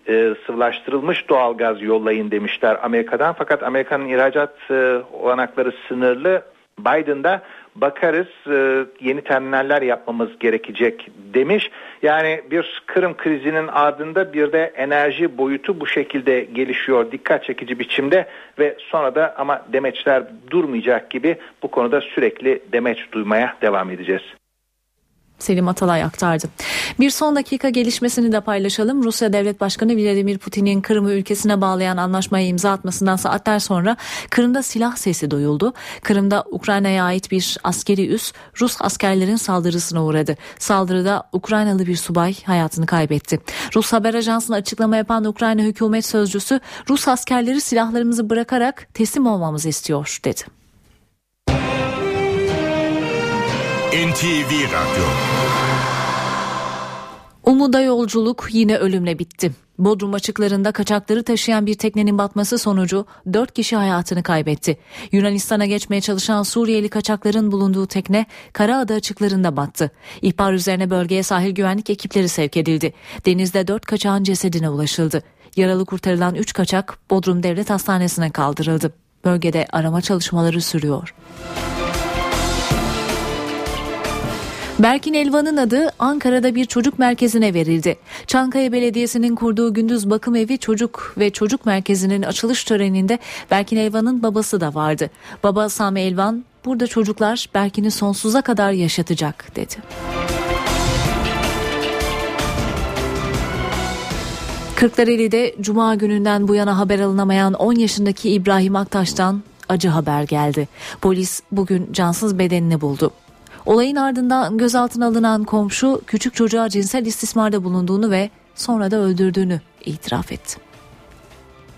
e, sıvılaştırılmış doğalgaz yollayın demişler Amerika'dan. Fakat Amerika'nın ihracat e, olanakları sınırlı. Biden'da bakarız e, yeni terminaller yapmamız gerekecek demiş. Yani bir Kırım krizinin ardında bir de enerji boyutu bu şekilde gelişiyor dikkat çekici biçimde ve sonra da ama demeçler durmayacak gibi bu konuda sürekli demeç duymaya devam edeceğiz. Selim Atalay aktardı. Bir son dakika gelişmesini de paylaşalım. Rusya Devlet Başkanı Vladimir Putin'in Kırım'ı ülkesine bağlayan anlaşmaya imza atmasından saatler sonra Kırım'da silah sesi duyuldu. Kırım'da Ukrayna'ya ait bir askeri üs Rus askerlerin saldırısına uğradı. Saldırıda Ukraynalı bir subay hayatını kaybetti. Rus haber ajansına açıklama yapan Ukrayna hükümet sözcüsü Rus askerleri silahlarımızı bırakarak teslim olmamızı istiyor dedi. NTV Radyo Umuda yolculuk yine ölümle bitti. Bodrum açıklarında kaçakları taşıyan bir teknenin batması sonucu 4 kişi hayatını kaybetti. Yunanistan'a geçmeye çalışan Suriyeli kaçakların bulunduğu tekne Karaada açıklarında battı. İhbar üzerine bölgeye sahil güvenlik ekipleri sevk edildi. Denizde 4 kaçağın cesedine ulaşıldı. Yaralı kurtarılan 3 kaçak Bodrum Devlet Hastanesi'ne kaldırıldı. Bölgede arama çalışmaları sürüyor. Berkin Elvan'ın adı Ankara'da bir çocuk merkezine verildi. Çankaya Belediyesi'nin kurduğu gündüz bakım evi çocuk ve çocuk merkezinin açılış töreninde Berkin Elvan'ın babası da vardı. Baba Sami Elvan burada çocuklar Berkin'i sonsuza kadar yaşatacak dedi. Kırklareli'de Cuma gününden bu yana haber alınamayan 10 yaşındaki İbrahim Aktaş'tan acı haber geldi. Polis bugün cansız bedenini buldu. Olayın ardından gözaltına alınan komşu küçük çocuğa cinsel istismarda bulunduğunu ve sonra da öldürdüğünü itiraf etti.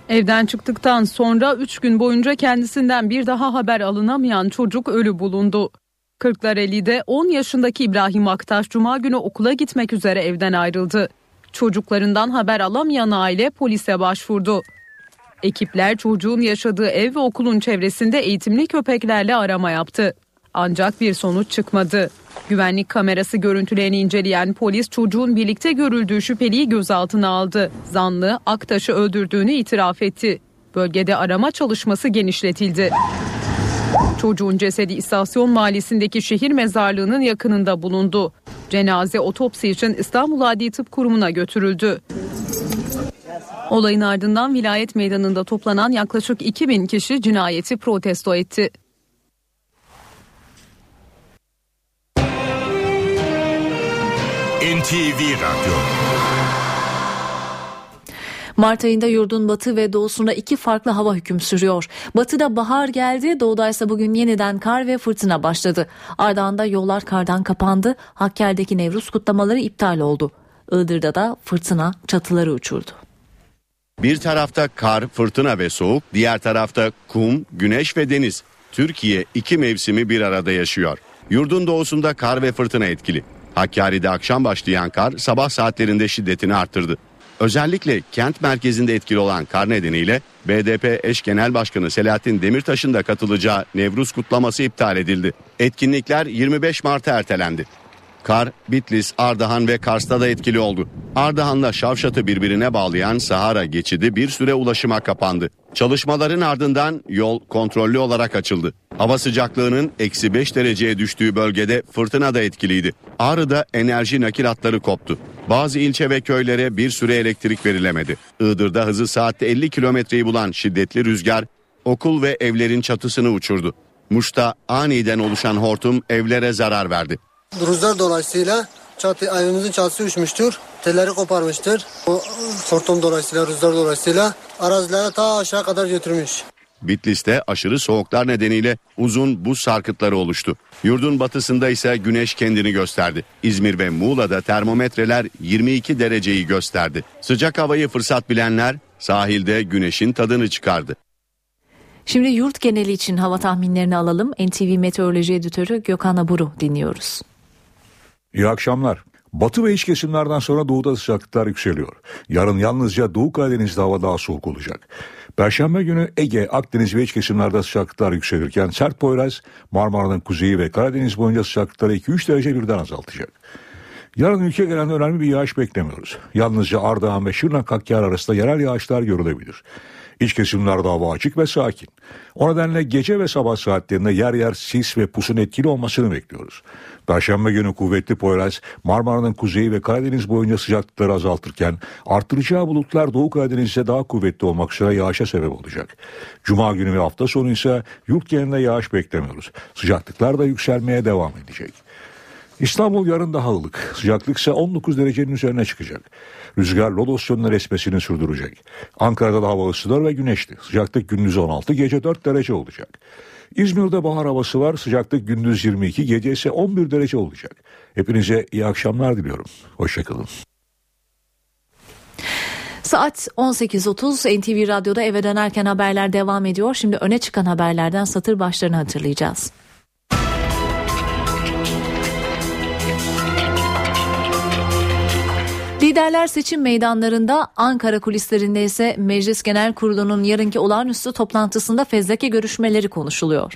Evden çıktıktan sonra 3 gün boyunca kendisinden bir daha haber alınamayan çocuk ölü bulundu. Kırklareli'de 10 yaşındaki İbrahim Aktaş cuma günü okula gitmek üzere evden ayrıldı. Çocuklarından haber alamayan aile polise başvurdu. Ekipler çocuğun yaşadığı ev ve okulun çevresinde eğitimli köpeklerle arama yaptı. Ancak bir sonuç çıkmadı. Güvenlik kamerası görüntülerini inceleyen polis çocuğun birlikte görüldüğü şüpheliyi gözaltına aldı. Zanlı Aktaş'ı öldürdüğünü itiraf etti. Bölgede arama çalışması genişletildi. Çocuğun cesedi istasyon mahallesindeki şehir mezarlığının yakınında bulundu. Cenaze otopsi için İstanbul Adli Tıp Kurumu'na götürüldü. Olayın ardından vilayet meydanında toplanan yaklaşık 2000 kişi cinayeti protesto etti. NTV Radyo Mart ayında yurdun batı ve doğusunda iki farklı hava hüküm sürüyor. Batıda bahar geldi, doğuda ise bugün yeniden kar ve fırtına başladı. Ardağında yollar kardan kapandı, Hakkari'deki Nevruz kutlamaları iptal oldu. Iğdır'da da fırtına çatıları uçurdu. Bir tarafta kar, fırtına ve soğuk, diğer tarafta kum, güneş ve deniz. Türkiye iki mevsimi bir arada yaşıyor. Yurdun doğusunda kar ve fırtına etkili. Hakkari'de akşam başlayan kar sabah saatlerinde şiddetini arttırdı. Özellikle kent merkezinde etkili olan kar nedeniyle BDP eş genel başkanı Selahattin Demirtaş'ın da katılacağı Nevruz kutlaması iptal edildi. Etkinlikler 25 Mart'a ertelendi. Kar, Bitlis, Ardahan ve Kars'ta da etkili oldu. Ardahan'la Şavşat'ı birbirine bağlayan Sahara geçidi bir süre ulaşıma kapandı. Çalışmaların ardından yol kontrollü olarak açıldı. Hava sıcaklığının eksi 5 dereceye düştüğü bölgede fırtına da etkiliydi. Ağrı'da enerji nakil hatları koptu. Bazı ilçe ve köylere bir süre elektrik verilemedi. Iğdır'da hızı saatte 50 kilometreyi bulan şiddetli rüzgar okul ve evlerin çatısını uçurdu. Muş'ta aniden oluşan hortum evlere zarar verdi. Rüzgar dolayısıyla çatı, evimizin çatısı uçmuştur. Telleri koparmıştır. O hortum dolayısıyla, rüzgar dolayısıyla arazilere ta aşağı kadar götürmüş. Bitlis'te aşırı soğuklar nedeniyle uzun buz sarkıtları oluştu. Yurdun batısında ise güneş kendini gösterdi. İzmir ve Muğla'da termometreler 22 dereceyi gösterdi. Sıcak havayı fırsat bilenler sahilde güneşin tadını çıkardı. Şimdi yurt geneli için hava tahminlerini alalım. NTV Meteoroloji Editörü Gökhan Aburu dinliyoruz. İyi akşamlar. Batı ve iç kesimlerden sonra doğuda sıcaklıklar yükseliyor. Yarın yalnızca Doğu Karadeniz'de hava daha soğuk olacak. Perşembe günü Ege, Akdeniz ve iç kesimlerde sıcaklıklar yükselirken sert Poyraz, Marmara'nın kuzeyi ve Karadeniz boyunca sıcaklıkları 2-3 derece birden azaltacak. Yarın ülke gelen önemli bir yağış beklemiyoruz. Yalnızca Ardahan ve Şırnak Hakkari arasında yerel yağışlar görülebilir. İç kesimlerde hava açık ve sakin. O nedenle gece ve sabah saatlerinde yer yer sis ve pusun etkili olmasını bekliyoruz. Perşembe günü kuvvetli Poyraz Marmara'nın kuzeyi ve Karadeniz boyunca sıcaklıkları azaltırken arttıracağı bulutlar Doğu Karadeniz'de daha kuvvetli olmak üzere yağışa sebep olacak. Cuma günü ve hafta sonu ise yurt genelinde yağış beklemiyoruz. Sıcaklıklar da yükselmeye devam edecek. İstanbul yarın daha ılık. Sıcaklık ise 19 derecenin üzerine çıkacak. Rüzgar lodos yönüne esmesini sürdürecek. Ankara'da da hava ısınır ve güneşli. Sıcaklık gündüz 16, gece 4 derece olacak. İzmir'de bahar havası var. Sıcaklık gündüz 22, gece ise 11 derece olacak. Hepinize iyi akşamlar diliyorum. Hoşçakalın. Saat 18.30 NTV Radyo'da eve dönerken haberler devam ediyor. Şimdi öne çıkan haberlerden satır başlarını hatırlayacağız. Liderler seçim meydanlarında Ankara kulislerinde ise Meclis Genel Kurulu'nun yarınki olağanüstü toplantısında fezleke görüşmeleri konuşuluyor.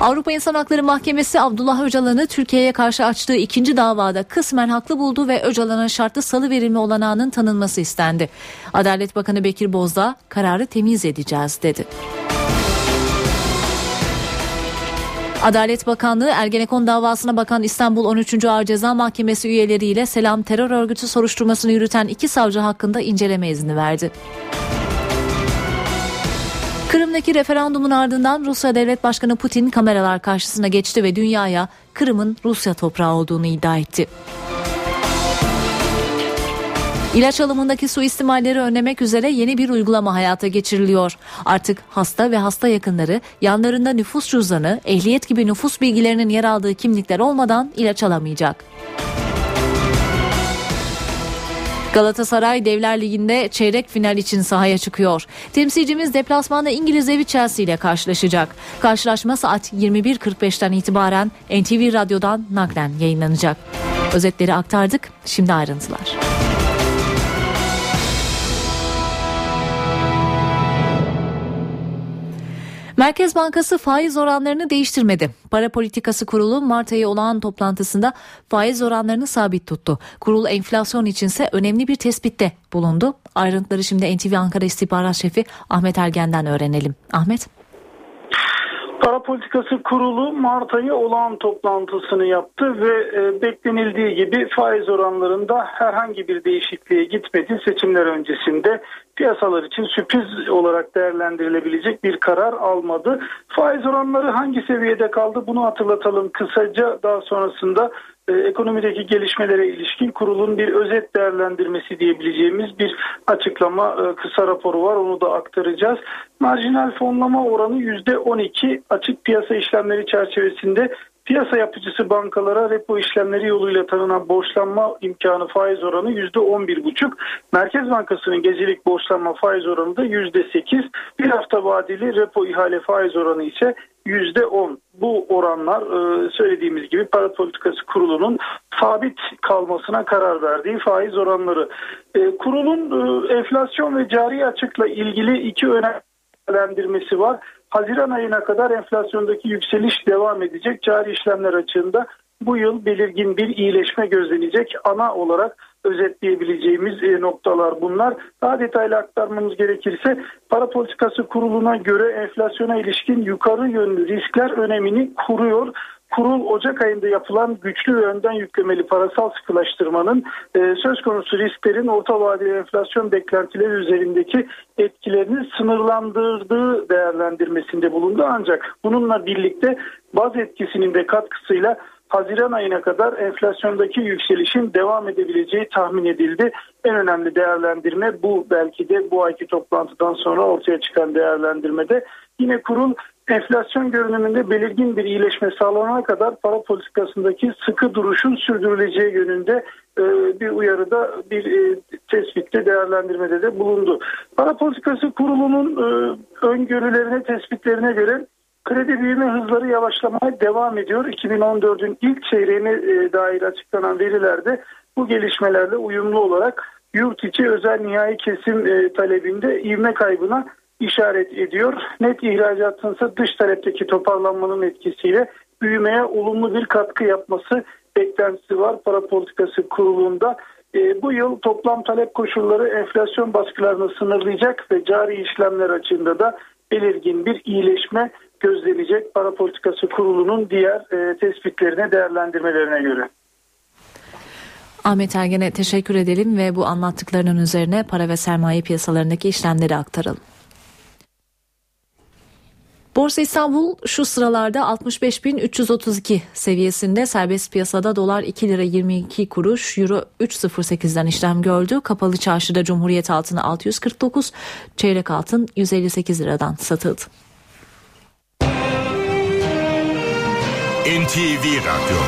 Avrupa İnsan Hakları Mahkemesi Abdullah Öcalan'ı Türkiye'ye karşı açtığı ikinci davada kısmen haklı buldu ve Öcalan'a şartlı salı verilme olanağının tanınması istendi. Adalet Bakanı Bekir Bozdağ kararı temiz edeceğiz dedi. Adalet Bakanlığı Ergenekon davasına bakan İstanbul 13. Ağır Ceza Mahkemesi üyeleriyle Selam terör örgütü soruşturmasını yürüten iki savcı hakkında inceleme izni verdi. Kırım'daki referandumun ardından Rusya Devlet Başkanı Putin kameralar karşısına geçti ve dünyaya Kırım'ın Rusya toprağı olduğunu iddia etti. İlaç alımındaki suistimalleri önlemek üzere yeni bir uygulama hayata geçiriliyor. Artık hasta ve hasta yakınları yanlarında nüfus cüzdanı, ehliyet gibi nüfus bilgilerinin yer aldığı kimlikler olmadan ilaç alamayacak. Galatasaray Devler Ligi'nde çeyrek final için sahaya çıkıyor. Temsilcimiz deplasmanda İngiliz evi Chelsea ile karşılaşacak. Karşılaşma saat 21.45'ten itibaren NTV Radyo'dan naklen yayınlanacak. Özetleri aktardık, şimdi ayrıntılar. Merkez Bankası faiz oranlarını değiştirmedi. Para Politikası Kurulu Mart ayı olağan toplantısında faiz oranlarını sabit tuttu. Kurul enflasyon içinse önemli bir tespitte bulundu. Ayrıntıları şimdi NTV Ankara İstihbarat Şefi Ahmet Ergen'den öğrenelim. Ahmet. Politikası Kurulu Mart ayı olağan toplantısını yaptı ve e, beklenildiği gibi faiz oranlarında herhangi bir değişikliğe gitmedi. Seçimler öncesinde piyasalar için sürpriz olarak değerlendirilebilecek bir karar almadı. Faiz oranları hangi seviyede kaldı bunu hatırlatalım kısaca daha sonrasında e, ekonomideki gelişmelere ilişkin kurulun bir özet değerlendirmesi diyebileceğimiz bir açıklama e, kısa raporu var onu da aktaracağız. Marjinal fonlama oranı %12 açık piyasa işlemleri çerçevesinde Piyasa yapıcısı bankalara repo işlemleri yoluyla tanınan borçlanma imkanı faiz oranı %11,5. Merkez Bankası'nın gecelik borçlanma faiz oranı da %8. Bir hafta vadeli repo ihale faiz oranı ise %10. Bu oranlar e, söylediğimiz gibi para politikası kurulunun sabit kalmasına karar verdiği faiz oranları. E, kurulun e, enflasyon ve cari açıkla ilgili iki önemli değerlendirmesi var. Haziran ayına kadar enflasyondaki yükseliş devam edecek. Cari işlemler açığında bu yıl belirgin bir iyileşme gözlenecek. Ana olarak özetleyebileceğimiz e, noktalar bunlar. Daha detaylı aktarmamız gerekirse para politikası kuruluna göre enflasyona ilişkin yukarı yönlü riskler önemini kuruyor. Kurul Ocak ayında yapılan güçlü ve önden yüklemeli parasal sıkılaştırmanın e, söz konusu risklerin orta vadeli enflasyon beklentileri üzerindeki etkilerini sınırlandırdığı değerlendirmesinde bulundu. Ancak bununla birlikte baz etkisinin de katkısıyla Haziran ayına kadar enflasyondaki yükselişin devam edebileceği tahmin edildi. En önemli değerlendirme bu belki de bu ayki toplantıdan sonra ortaya çıkan değerlendirmede. Yine kurul enflasyon görünümünde belirgin bir iyileşme sağlanana kadar para politikasındaki sıkı duruşun sürdürüleceği yönünde e, bir uyarıda bir e, tespitte değerlendirmede de bulundu. Para politikası kurulunun e, öngörülerine tespitlerine göre kredi büyüme hızları yavaşlamaya devam ediyor. 2014'ün ilk çeyreğine dair açıklanan verilerde bu gelişmelerle uyumlu olarak yurt içi özel nihai kesim talebinde ivme kaybına işaret ediyor. Net ihracatın ise dış talepteki toparlanmanın etkisiyle büyümeye olumlu bir katkı yapması beklentisi var para politikası kurulunda. E, bu yıl toplam talep koşulları enflasyon baskılarını sınırlayacak ve cari işlemler açığında da belirgin bir iyileşme gözlenecek para politikası kurulunun diğer e, tespitlerine değerlendirmelerine göre. Ahmet Ergen'e teşekkür edelim ve bu anlattıklarının üzerine para ve sermaye piyasalarındaki işlemleri aktaralım. Borsa İstanbul şu sıralarda 65.332 seviyesinde serbest piyasada dolar 2 lira 22 kuruş, euro 3.08'den işlem gördü. Kapalı çarşıda Cumhuriyet altını 649, çeyrek altın 158 liradan satıldı. NTV Radyo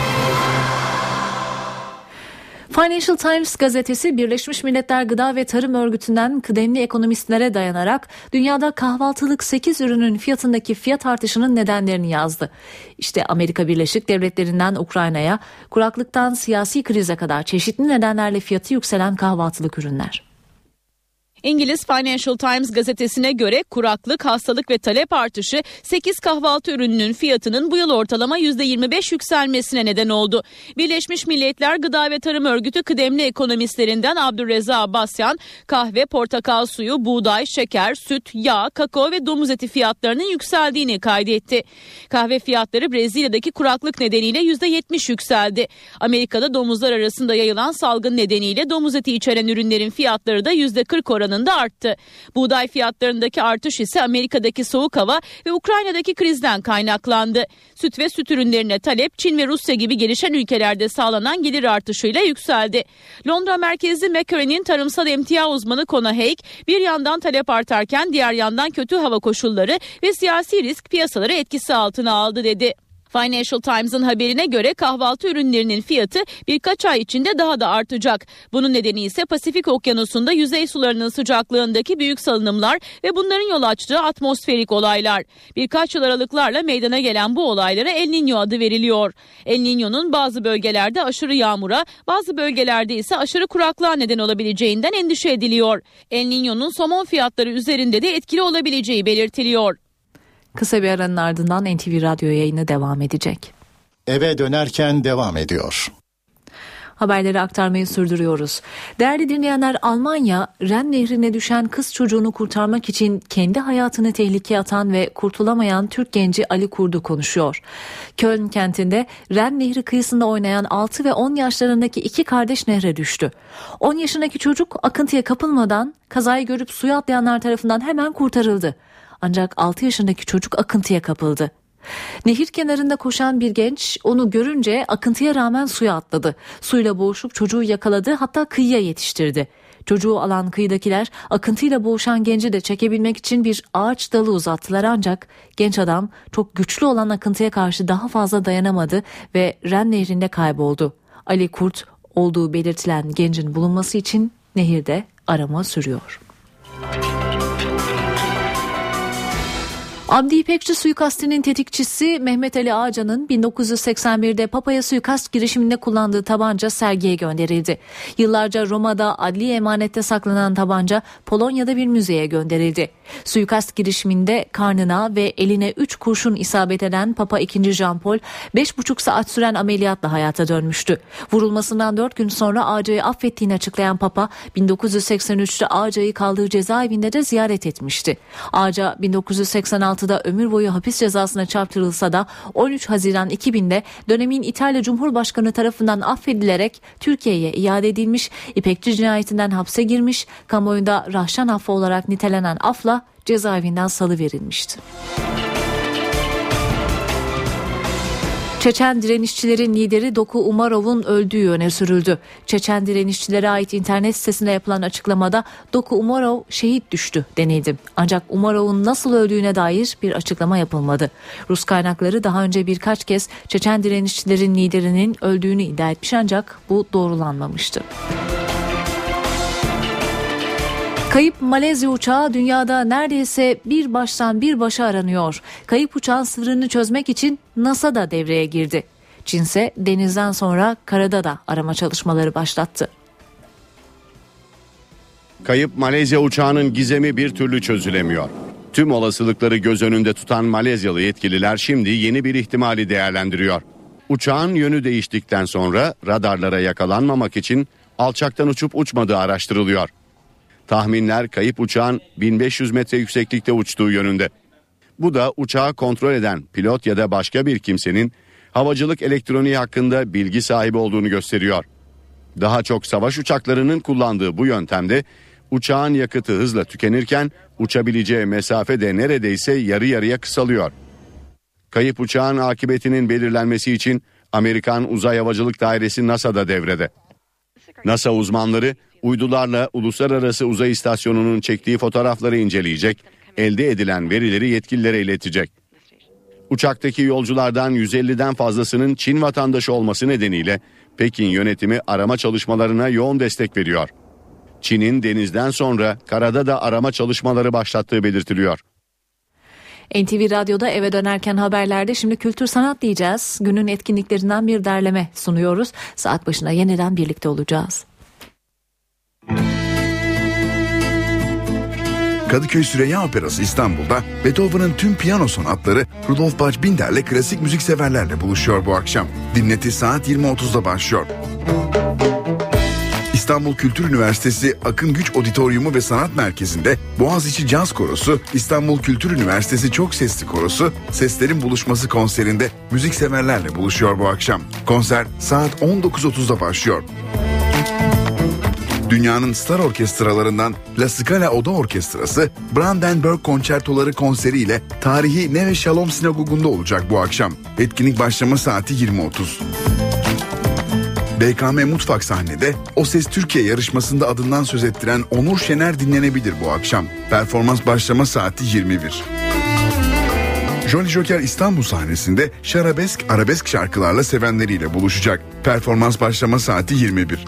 Financial Times gazetesi Birleşmiş Milletler Gıda ve Tarım Örgütü'nden kıdemli ekonomistlere dayanarak dünyada kahvaltılık 8 ürünün fiyatındaki fiyat artışının nedenlerini yazdı. İşte Amerika Birleşik Devletleri'nden Ukrayna'ya, kuraklıktan siyasi krize kadar çeşitli nedenlerle fiyatı yükselen kahvaltılık ürünler. İngiliz Financial Times gazetesine göre kuraklık, hastalık ve talep artışı 8 kahvaltı ürününün fiyatının bu yıl ortalama %25 yükselmesine neden oldu. Birleşmiş Milletler Gıda ve Tarım Örgütü kıdemli ekonomistlerinden Abdurreza Abbasyan, kahve, portakal suyu, buğday, şeker, süt, yağ, kakao ve domuz eti fiyatlarının yükseldiğini kaydetti. Kahve fiyatları Brezilya'daki kuraklık nedeniyle %70 yükseldi. Amerika'da domuzlar arasında yayılan salgın nedeniyle domuz eti içeren ürünlerin fiyatları da %40 oranında oranında arttı. Buğday fiyatlarındaki artış ise Amerika'daki soğuk hava ve Ukrayna'daki krizden kaynaklandı. Süt ve süt ürünlerine talep Çin ve Rusya gibi gelişen ülkelerde sağlanan gelir artışıyla yükseldi. Londra merkezli Macquarie'nin tarımsal emtia uzmanı Kona Haig bir yandan talep artarken diğer yandan kötü hava koşulları ve siyasi risk piyasaları etkisi altına aldı dedi. Financial Times'ın haberine göre kahvaltı ürünlerinin fiyatı birkaç ay içinde daha da artacak. Bunun nedeni ise Pasifik Okyanusu'nda yüzey sularının sıcaklığındaki büyük salınımlar ve bunların yol açtığı atmosferik olaylar. Birkaç yıl aralıklarla meydana gelen bu olaylara El Niño adı veriliyor. El Niño'nun bazı bölgelerde aşırı yağmura, bazı bölgelerde ise aşırı kuraklığa neden olabileceğinden endişe ediliyor. El Niño'nun somon fiyatları üzerinde de etkili olabileceği belirtiliyor. Kısa bir aranın ardından NTV Radyo yayını devam edecek. Eve dönerken devam ediyor haberleri aktarmayı sürdürüyoruz. Değerli dinleyenler Almanya Ren Nehri'ne düşen kız çocuğunu kurtarmak için kendi hayatını tehlikeye atan ve kurtulamayan Türk genci Ali Kurdu konuşuyor. Köln kentinde Ren Nehri kıyısında oynayan 6 ve 10 yaşlarındaki iki kardeş nehre düştü. 10 yaşındaki çocuk akıntıya kapılmadan kazayı görüp suya atlayanlar tarafından hemen kurtarıldı. Ancak 6 yaşındaki çocuk akıntıya kapıldı. Nehir kenarında koşan bir genç onu görünce akıntıya rağmen suya atladı. Suyla boğuşup çocuğu yakaladı hatta kıyıya yetiştirdi. Çocuğu alan kıyıdakiler akıntıyla boğuşan genci de çekebilmek için bir ağaç dalı uzattılar ancak genç adam çok güçlü olan akıntıya karşı daha fazla dayanamadı ve Ren Nehri'nde kayboldu. Ali Kurt olduğu belirtilen gencin bulunması için nehirde arama sürüyor. Abdi İpekçi suikastinin tetikçisi Mehmet Ali Ağcan'ın 1981'de Papa'ya suikast girişiminde kullandığı tabanca sergiye gönderildi. Yıllarca Roma'da adli emanette saklanan tabanca Polonya'da bir müzeye gönderildi. Suikast girişiminde karnına ve eline 3 kurşun isabet eden Papa II. Jean Paul 5,5 saat süren ameliyatla hayata dönmüştü. Vurulmasından 4 gün sonra Ağca'yı affettiğini açıklayan Papa 1983'te Ağca'yı kaldığı cezaevinde de ziyaret etmişti. Ağca 1986 2016'da ömür boyu hapis cezasına çarptırılsa da 13 Haziran 2000'de dönemin İtalya Cumhurbaşkanı tarafından affedilerek Türkiye'ye iade edilmiş, İpekçi cinayetinden hapse girmiş, kamuoyunda rahşan affı olarak nitelenen afla cezaevinden salı verilmişti. Çeçen direnişçilerin lideri Doku Umarov'un öldüğü öne sürüldü. Çeçen direnişçilere ait internet sitesinde yapılan açıklamada Doku Umarov şehit düştü denildi. Ancak Umarov'un nasıl öldüğüne dair bir açıklama yapılmadı. Rus kaynakları daha önce birkaç kez Çeçen direnişçilerin liderinin öldüğünü iddia etmiş ancak bu doğrulanmamıştı. Kayıp Malezya uçağı dünyada neredeyse bir baştan bir başa aranıyor. Kayıp uçağın sırrını çözmek için NASA da devreye girdi. Çin ise denizden sonra karada da arama çalışmaları başlattı. Kayıp Malezya uçağının gizemi bir türlü çözülemiyor. Tüm olasılıkları göz önünde tutan Malezyalı yetkililer şimdi yeni bir ihtimali değerlendiriyor. Uçağın yönü değiştikten sonra radarlara yakalanmamak için alçaktan uçup uçmadığı araştırılıyor. Tahminler kayıp uçağın 1500 metre yükseklikte uçtuğu yönünde. Bu da uçağı kontrol eden pilot ya da başka bir kimsenin havacılık elektroniği hakkında bilgi sahibi olduğunu gösteriyor. Daha çok savaş uçaklarının kullandığı bu yöntemde uçağın yakıtı hızla tükenirken uçabileceği mesafe de neredeyse yarı yarıya kısalıyor. Kayıp uçağın akıbetinin belirlenmesi için Amerikan Uzay Havacılık Dairesi NASA'da devrede. NASA uzmanları uydularla uluslararası uzay istasyonunun çektiği fotoğrafları inceleyecek, elde edilen verileri yetkililere iletecek. Uçaktaki yolculardan 150'den fazlasının Çin vatandaşı olması nedeniyle Pekin yönetimi arama çalışmalarına yoğun destek veriyor. Çin'in denizden sonra karada da arama çalışmaları başlattığı belirtiliyor. NTV Radyo'da eve dönerken haberlerde şimdi kültür sanat diyeceğiz. Günün etkinliklerinden bir derleme sunuyoruz. Saat başına yeniden birlikte olacağız. Kadıköy Süreyya Operası İstanbul'da Beethoven'ın tüm piyano sonatları Rudolf Buchbinder'le klasik müzik severlerle buluşuyor bu akşam. Dinleti saat 20.30'da başlıyor. İstanbul Kültür Üniversitesi Akın Güç Auditoriumu ve Sanat Merkezi'nde Boğaziçi Caz Korosu, İstanbul Kültür Üniversitesi Çok Sesli Korosu, Seslerin Buluşması konserinde müzik severlerle buluşuyor bu akşam. Konser saat 19.30'da başlıyor. Dünyanın star orkestralarından La Scala Oda Orkestrası Brandenburg Konçertoları konseriyle tarihi Neve Shalom Sinagogu'nda olacak bu akşam. Etkinlik başlama saati 20.30. BKM Mutfak sahnede O Ses Türkiye yarışmasında adından söz ettiren Onur Şener dinlenebilir bu akşam. Performans başlama saati 21. Jolly Joker İstanbul sahnesinde şarabesk arabesk şarkılarla sevenleriyle buluşacak. Performans başlama saati 21.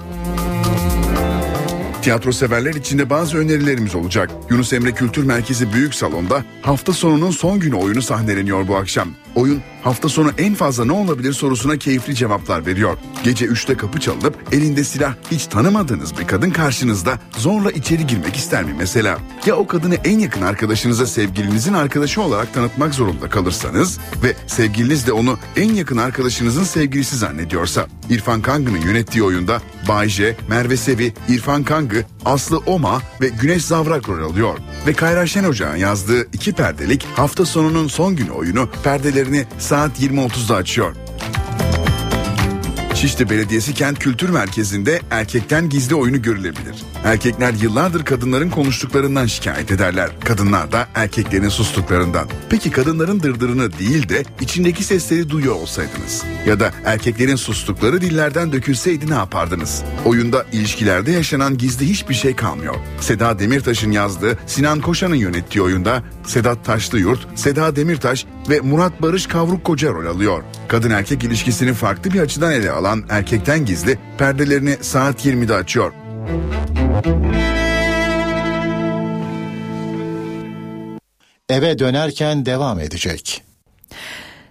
Tiyatro severler için de bazı önerilerimiz olacak. Yunus Emre Kültür Merkezi Büyük Salon'da hafta sonunun son günü oyunu sahneleniyor bu akşam. Oyun hafta sonu en fazla ne olabilir sorusuna keyifli cevaplar veriyor. Gece 3'te kapı çalınıp elinde silah hiç tanımadığınız bir kadın karşınızda zorla içeri girmek ister mi mesela? Ya o kadını en yakın arkadaşınıza sevgilinizin arkadaşı olarak tanıtmak zorunda kalırsanız ve sevgiliniz de onu en yakın arkadaşınızın sevgilisi zannediyorsa? İrfan Kangı'nın yönettiği oyunda Bayce, Merve Sevi, İrfan Kangı, Aslı Oma ve Güneş Zavrak rol alıyor. Ve Kayra Şen Ocağ'ın yazdığı iki perdelik hafta sonunun son günü oyunu perdelerini saat 20.30'da açıyor. Şişli Belediyesi Kent Kültür Merkezi'nde erkekten gizli oyunu görülebilir. Erkekler yıllardır kadınların konuştuklarından şikayet ederler. Kadınlar da erkeklerin sustuklarından. Peki kadınların dırdırını değil de içindeki sesleri duyuyor olsaydınız? Ya da erkeklerin sustukları dillerden dökülseydi ne yapardınız? Oyunda ilişkilerde yaşanan gizli hiçbir şey kalmıyor. Seda Demirtaş'ın yazdığı, Sinan Koşan'ın yönettiği oyunda Sedat Taşlıyurt, Seda Demirtaş ve Murat Barış Kavruk Koca rol alıyor. Kadın erkek ilişkisini farklı bir açıdan ele alan Erkekten Gizli perdelerini saat 20'de açıyor. Eve dönerken devam edecek.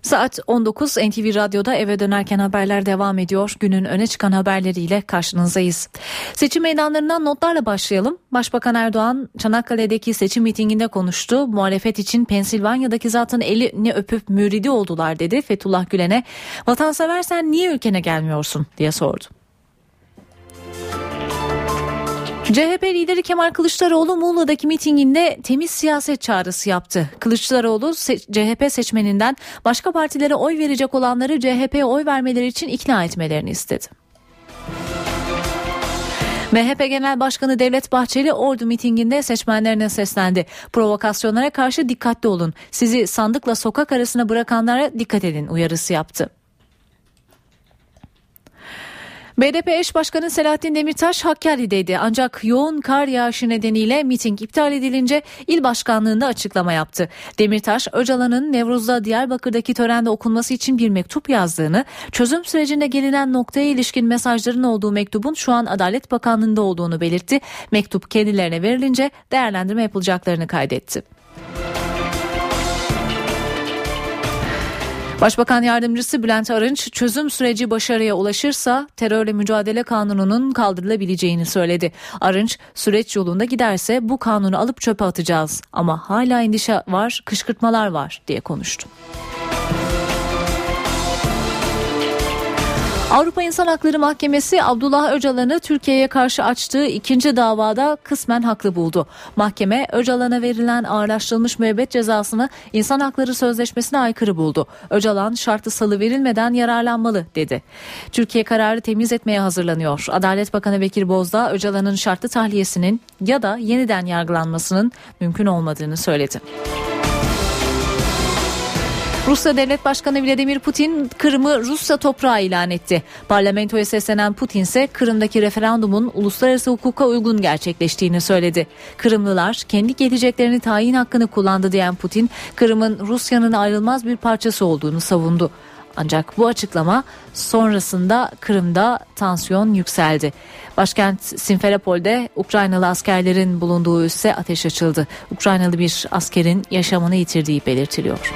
Saat 19 NTV Radyo'da eve dönerken haberler devam ediyor. Günün öne çıkan haberleriyle karşınızdayız. Seçim meydanlarından notlarla başlayalım. Başbakan Erdoğan Çanakkale'deki seçim mitinginde konuştu. Muhalefet için Pensilvanya'daki zatın elini öpüp müridi oldular dedi. Fethullah Gülen'e vatanseversen niye ülkene gelmiyorsun diye sordu. CHP lideri Kemal Kılıçdaroğlu Muğla'daki mitinginde temiz siyaset çağrısı yaptı. Kılıçdaroğlu se- CHP seçmeninden başka partilere oy verecek olanları CHP'ye oy vermeleri için ikna etmelerini istedi. MHP Genel Başkanı Devlet Bahçeli Ordu mitinginde seçmenlerine seslendi. Provokasyonlara karşı dikkatli olun. Sizi sandıkla sokak arasına bırakanlara dikkat edin uyarısı yaptı. BDP eş başkanı Selahattin Demirtaş Hakkari'deydi ancak yoğun kar yağışı nedeniyle miting iptal edilince il başkanlığında açıklama yaptı. Demirtaş Öcalan'ın Nevruz'da Diyarbakır'daki törende okunması için bir mektup yazdığını, çözüm sürecinde gelinen noktaya ilişkin mesajların olduğu mektubun şu an Adalet Bakanlığı'nda olduğunu belirtti. Mektup kendilerine verilince değerlendirme yapılacaklarını kaydetti. Başbakan Yardımcısı Bülent Arınç çözüm süreci başarıya ulaşırsa terörle mücadele kanununun kaldırılabileceğini söyledi. Arınç süreç yolunda giderse bu kanunu alıp çöpe atacağız ama hala endişe var, kışkırtmalar var diye konuştu. Avrupa İnsan Hakları Mahkemesi Abdullah Öcalan'ı Türkiye'ye karşı açtığı ikinci davada kısmen haklı buldu. Mahkeme Öcalan'a verilen ağırlaştırılmış müebbet cezasını İnsan Hakları Sözleşmesi'ne aykırı buldu. Öcalan şartlı salı verilmeden yararlanmalı dedi. Türkiye kararı temiz etmeye hazırlanıyor. Adalet Bakanı Bekir Bozdağ Öcalan'ın şartlı tahliyesinin ya da yeniden yargılanmasının mümkün olmadığını söyledi. Rusya Devlet Başkanı Vladimir Putin Kırım'ı Rusya toprağı ilan etti. Parlamentoya seslenen Putin ise Kırım'daki referandumun uluslararası hukuka uygun gerçekleştiğini söyledi. Kırımlılar kendi geleceklerini tayin hakkını kullandı diyen Putin, Kırım'ın Rusya'nın ayrılmaz bir parçası olduğunu savundu. Ancak bu açıklama sonrasında Kırım'da tansiyon yükseldi. Başkent Simferopol'de Ukraynalı askerlerin bulunduğu üsse ateş açıldı. Ukraynalı bir askerin yaşamını yitirdiği belirtiliyor.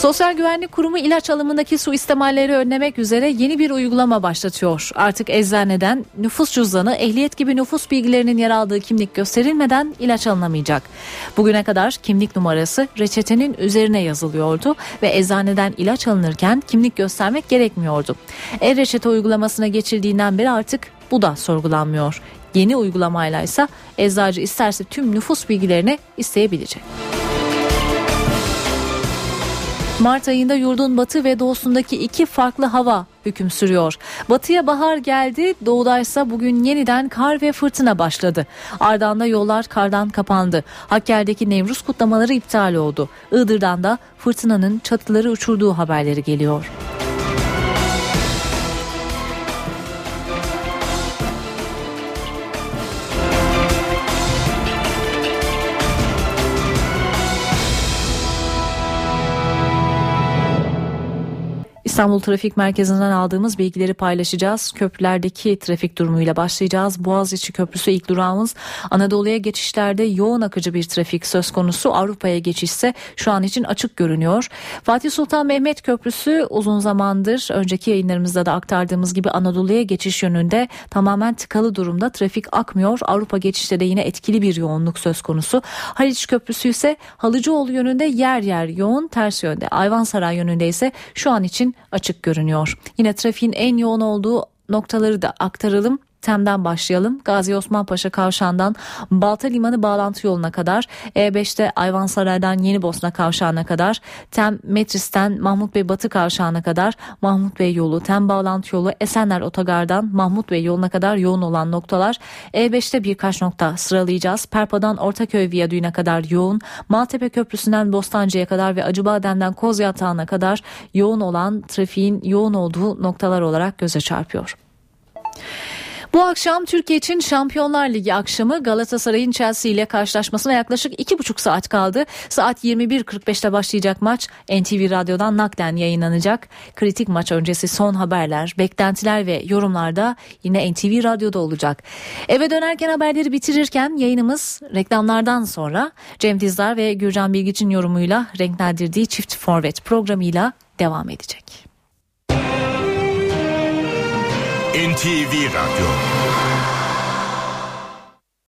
Sosyal Güvenlik Kurumu ilaç alımındaki suistimalleri önlemek üzere yeni bir uygulama başlatıyor. Artık eczaneden nüfus cüzdanı, ehliyet gibi nüfus bilgilerinin yer aldığı kimlik gösterilmeden ilaç alınamayacak. Bugüne kadar kimlik numarası reçetenin üzerine yazılıyordu ve eczaneden ilaç alınırken kimlik göstermek gerekmiyordu. E-reçete uygulamasına geçildiğinden beri artık bu da sorgulanmıyor. Yeni uygulamayla ise eczacı isterse tüm nüfus bilgilerini isteyebilecek. Mart ayında yurdun batı ve doğusundaki iki farklı hava hüküm sürüyor. Batıya bahar geldi, doğudaysa bugün yeniden kar ve fırtına başladı. Arda'da yollar kardan kapandı. Hakkari'deki Nevruz kutlamaları iptal oldu. Iğdır'dan da fırtınanın çatıları uçurduğu haberleri geliyor. İstanbul Trafik Merkezi'nden aldığımız bilgileri paylaşacağız. Köprülerdeki trafik durumuyla başlayacağız. Boğaziçi Köprüsü ilk durağımız. Anadolu'ya geçişlerde yoğun akıcı bir trafik söz konusu. Avrupa'ya geçişse şu an için açık görünüyor. Fatih Sultan Mehmet Köprüsü uzun zamandır önceki yayınlarımızda da aktardığımız gibi Anadolu'ya geçiş yönünde tamamen tıkalı durumda. Trafik akmıyor. Avrupa geçişte de yine etkili bir yoğunluk söz konusu. Haliç Köprüsü ise Halıcıoğlu yönünde yer yer yoğun ters yönde. Ayvansaray yönünde ise şu an için açık görünüyor. Yine trafiğin en yoğun olduğu noktaları da aktaralım. Tem'den başlayalım. Gazi Osman Paşa Kavşağı'ndan Balta Limanı bağlantı yoluna kadar E5'te Ayvansaray'dan Yeni Bosna Kavşağı'na kadar Tem Metris'ten Mahmut Bey Batı Kavşağı'na kadar Mahmut Bey yolu Tem bağlantı yolu Esenler Otogar'dan Mahmut Bey yoluna kadar yoğun olan noktalar E5'te birkaç nokta sıralayacağız. Perpa'dan Ortaköy Viyadüğü'ne kadar yoğun Maltepe Köprüsü'nden Bostancı'ya kadar ve Acıbadem'den Kozyatağı'na kadar yoğun olan trafiğin yoğun olduğu noktalar olarak göze çarpıyor. Bu akşam Türkiye için Şampiyonlar Ligi akşamı Galatasaray'ın Chelsea ile karşılaşmasına yaklaşık 2,5 saat kaldı. Saat 21.45'te başlayacak maç NTV Radyo'dan naklen yayınlanacak. Kritik maç öncesi son haberler, beklentiler ve yorumlarda yine NTV Radyo'da olacak. Eve dönerken haberleri bitirirken yayınımız reklamlardan sonra Cem Dizdar ve Gürcan Bilgiç'in yorumuyla renklendirdiği çift forvet programıyla devam edecek. NTV Radyo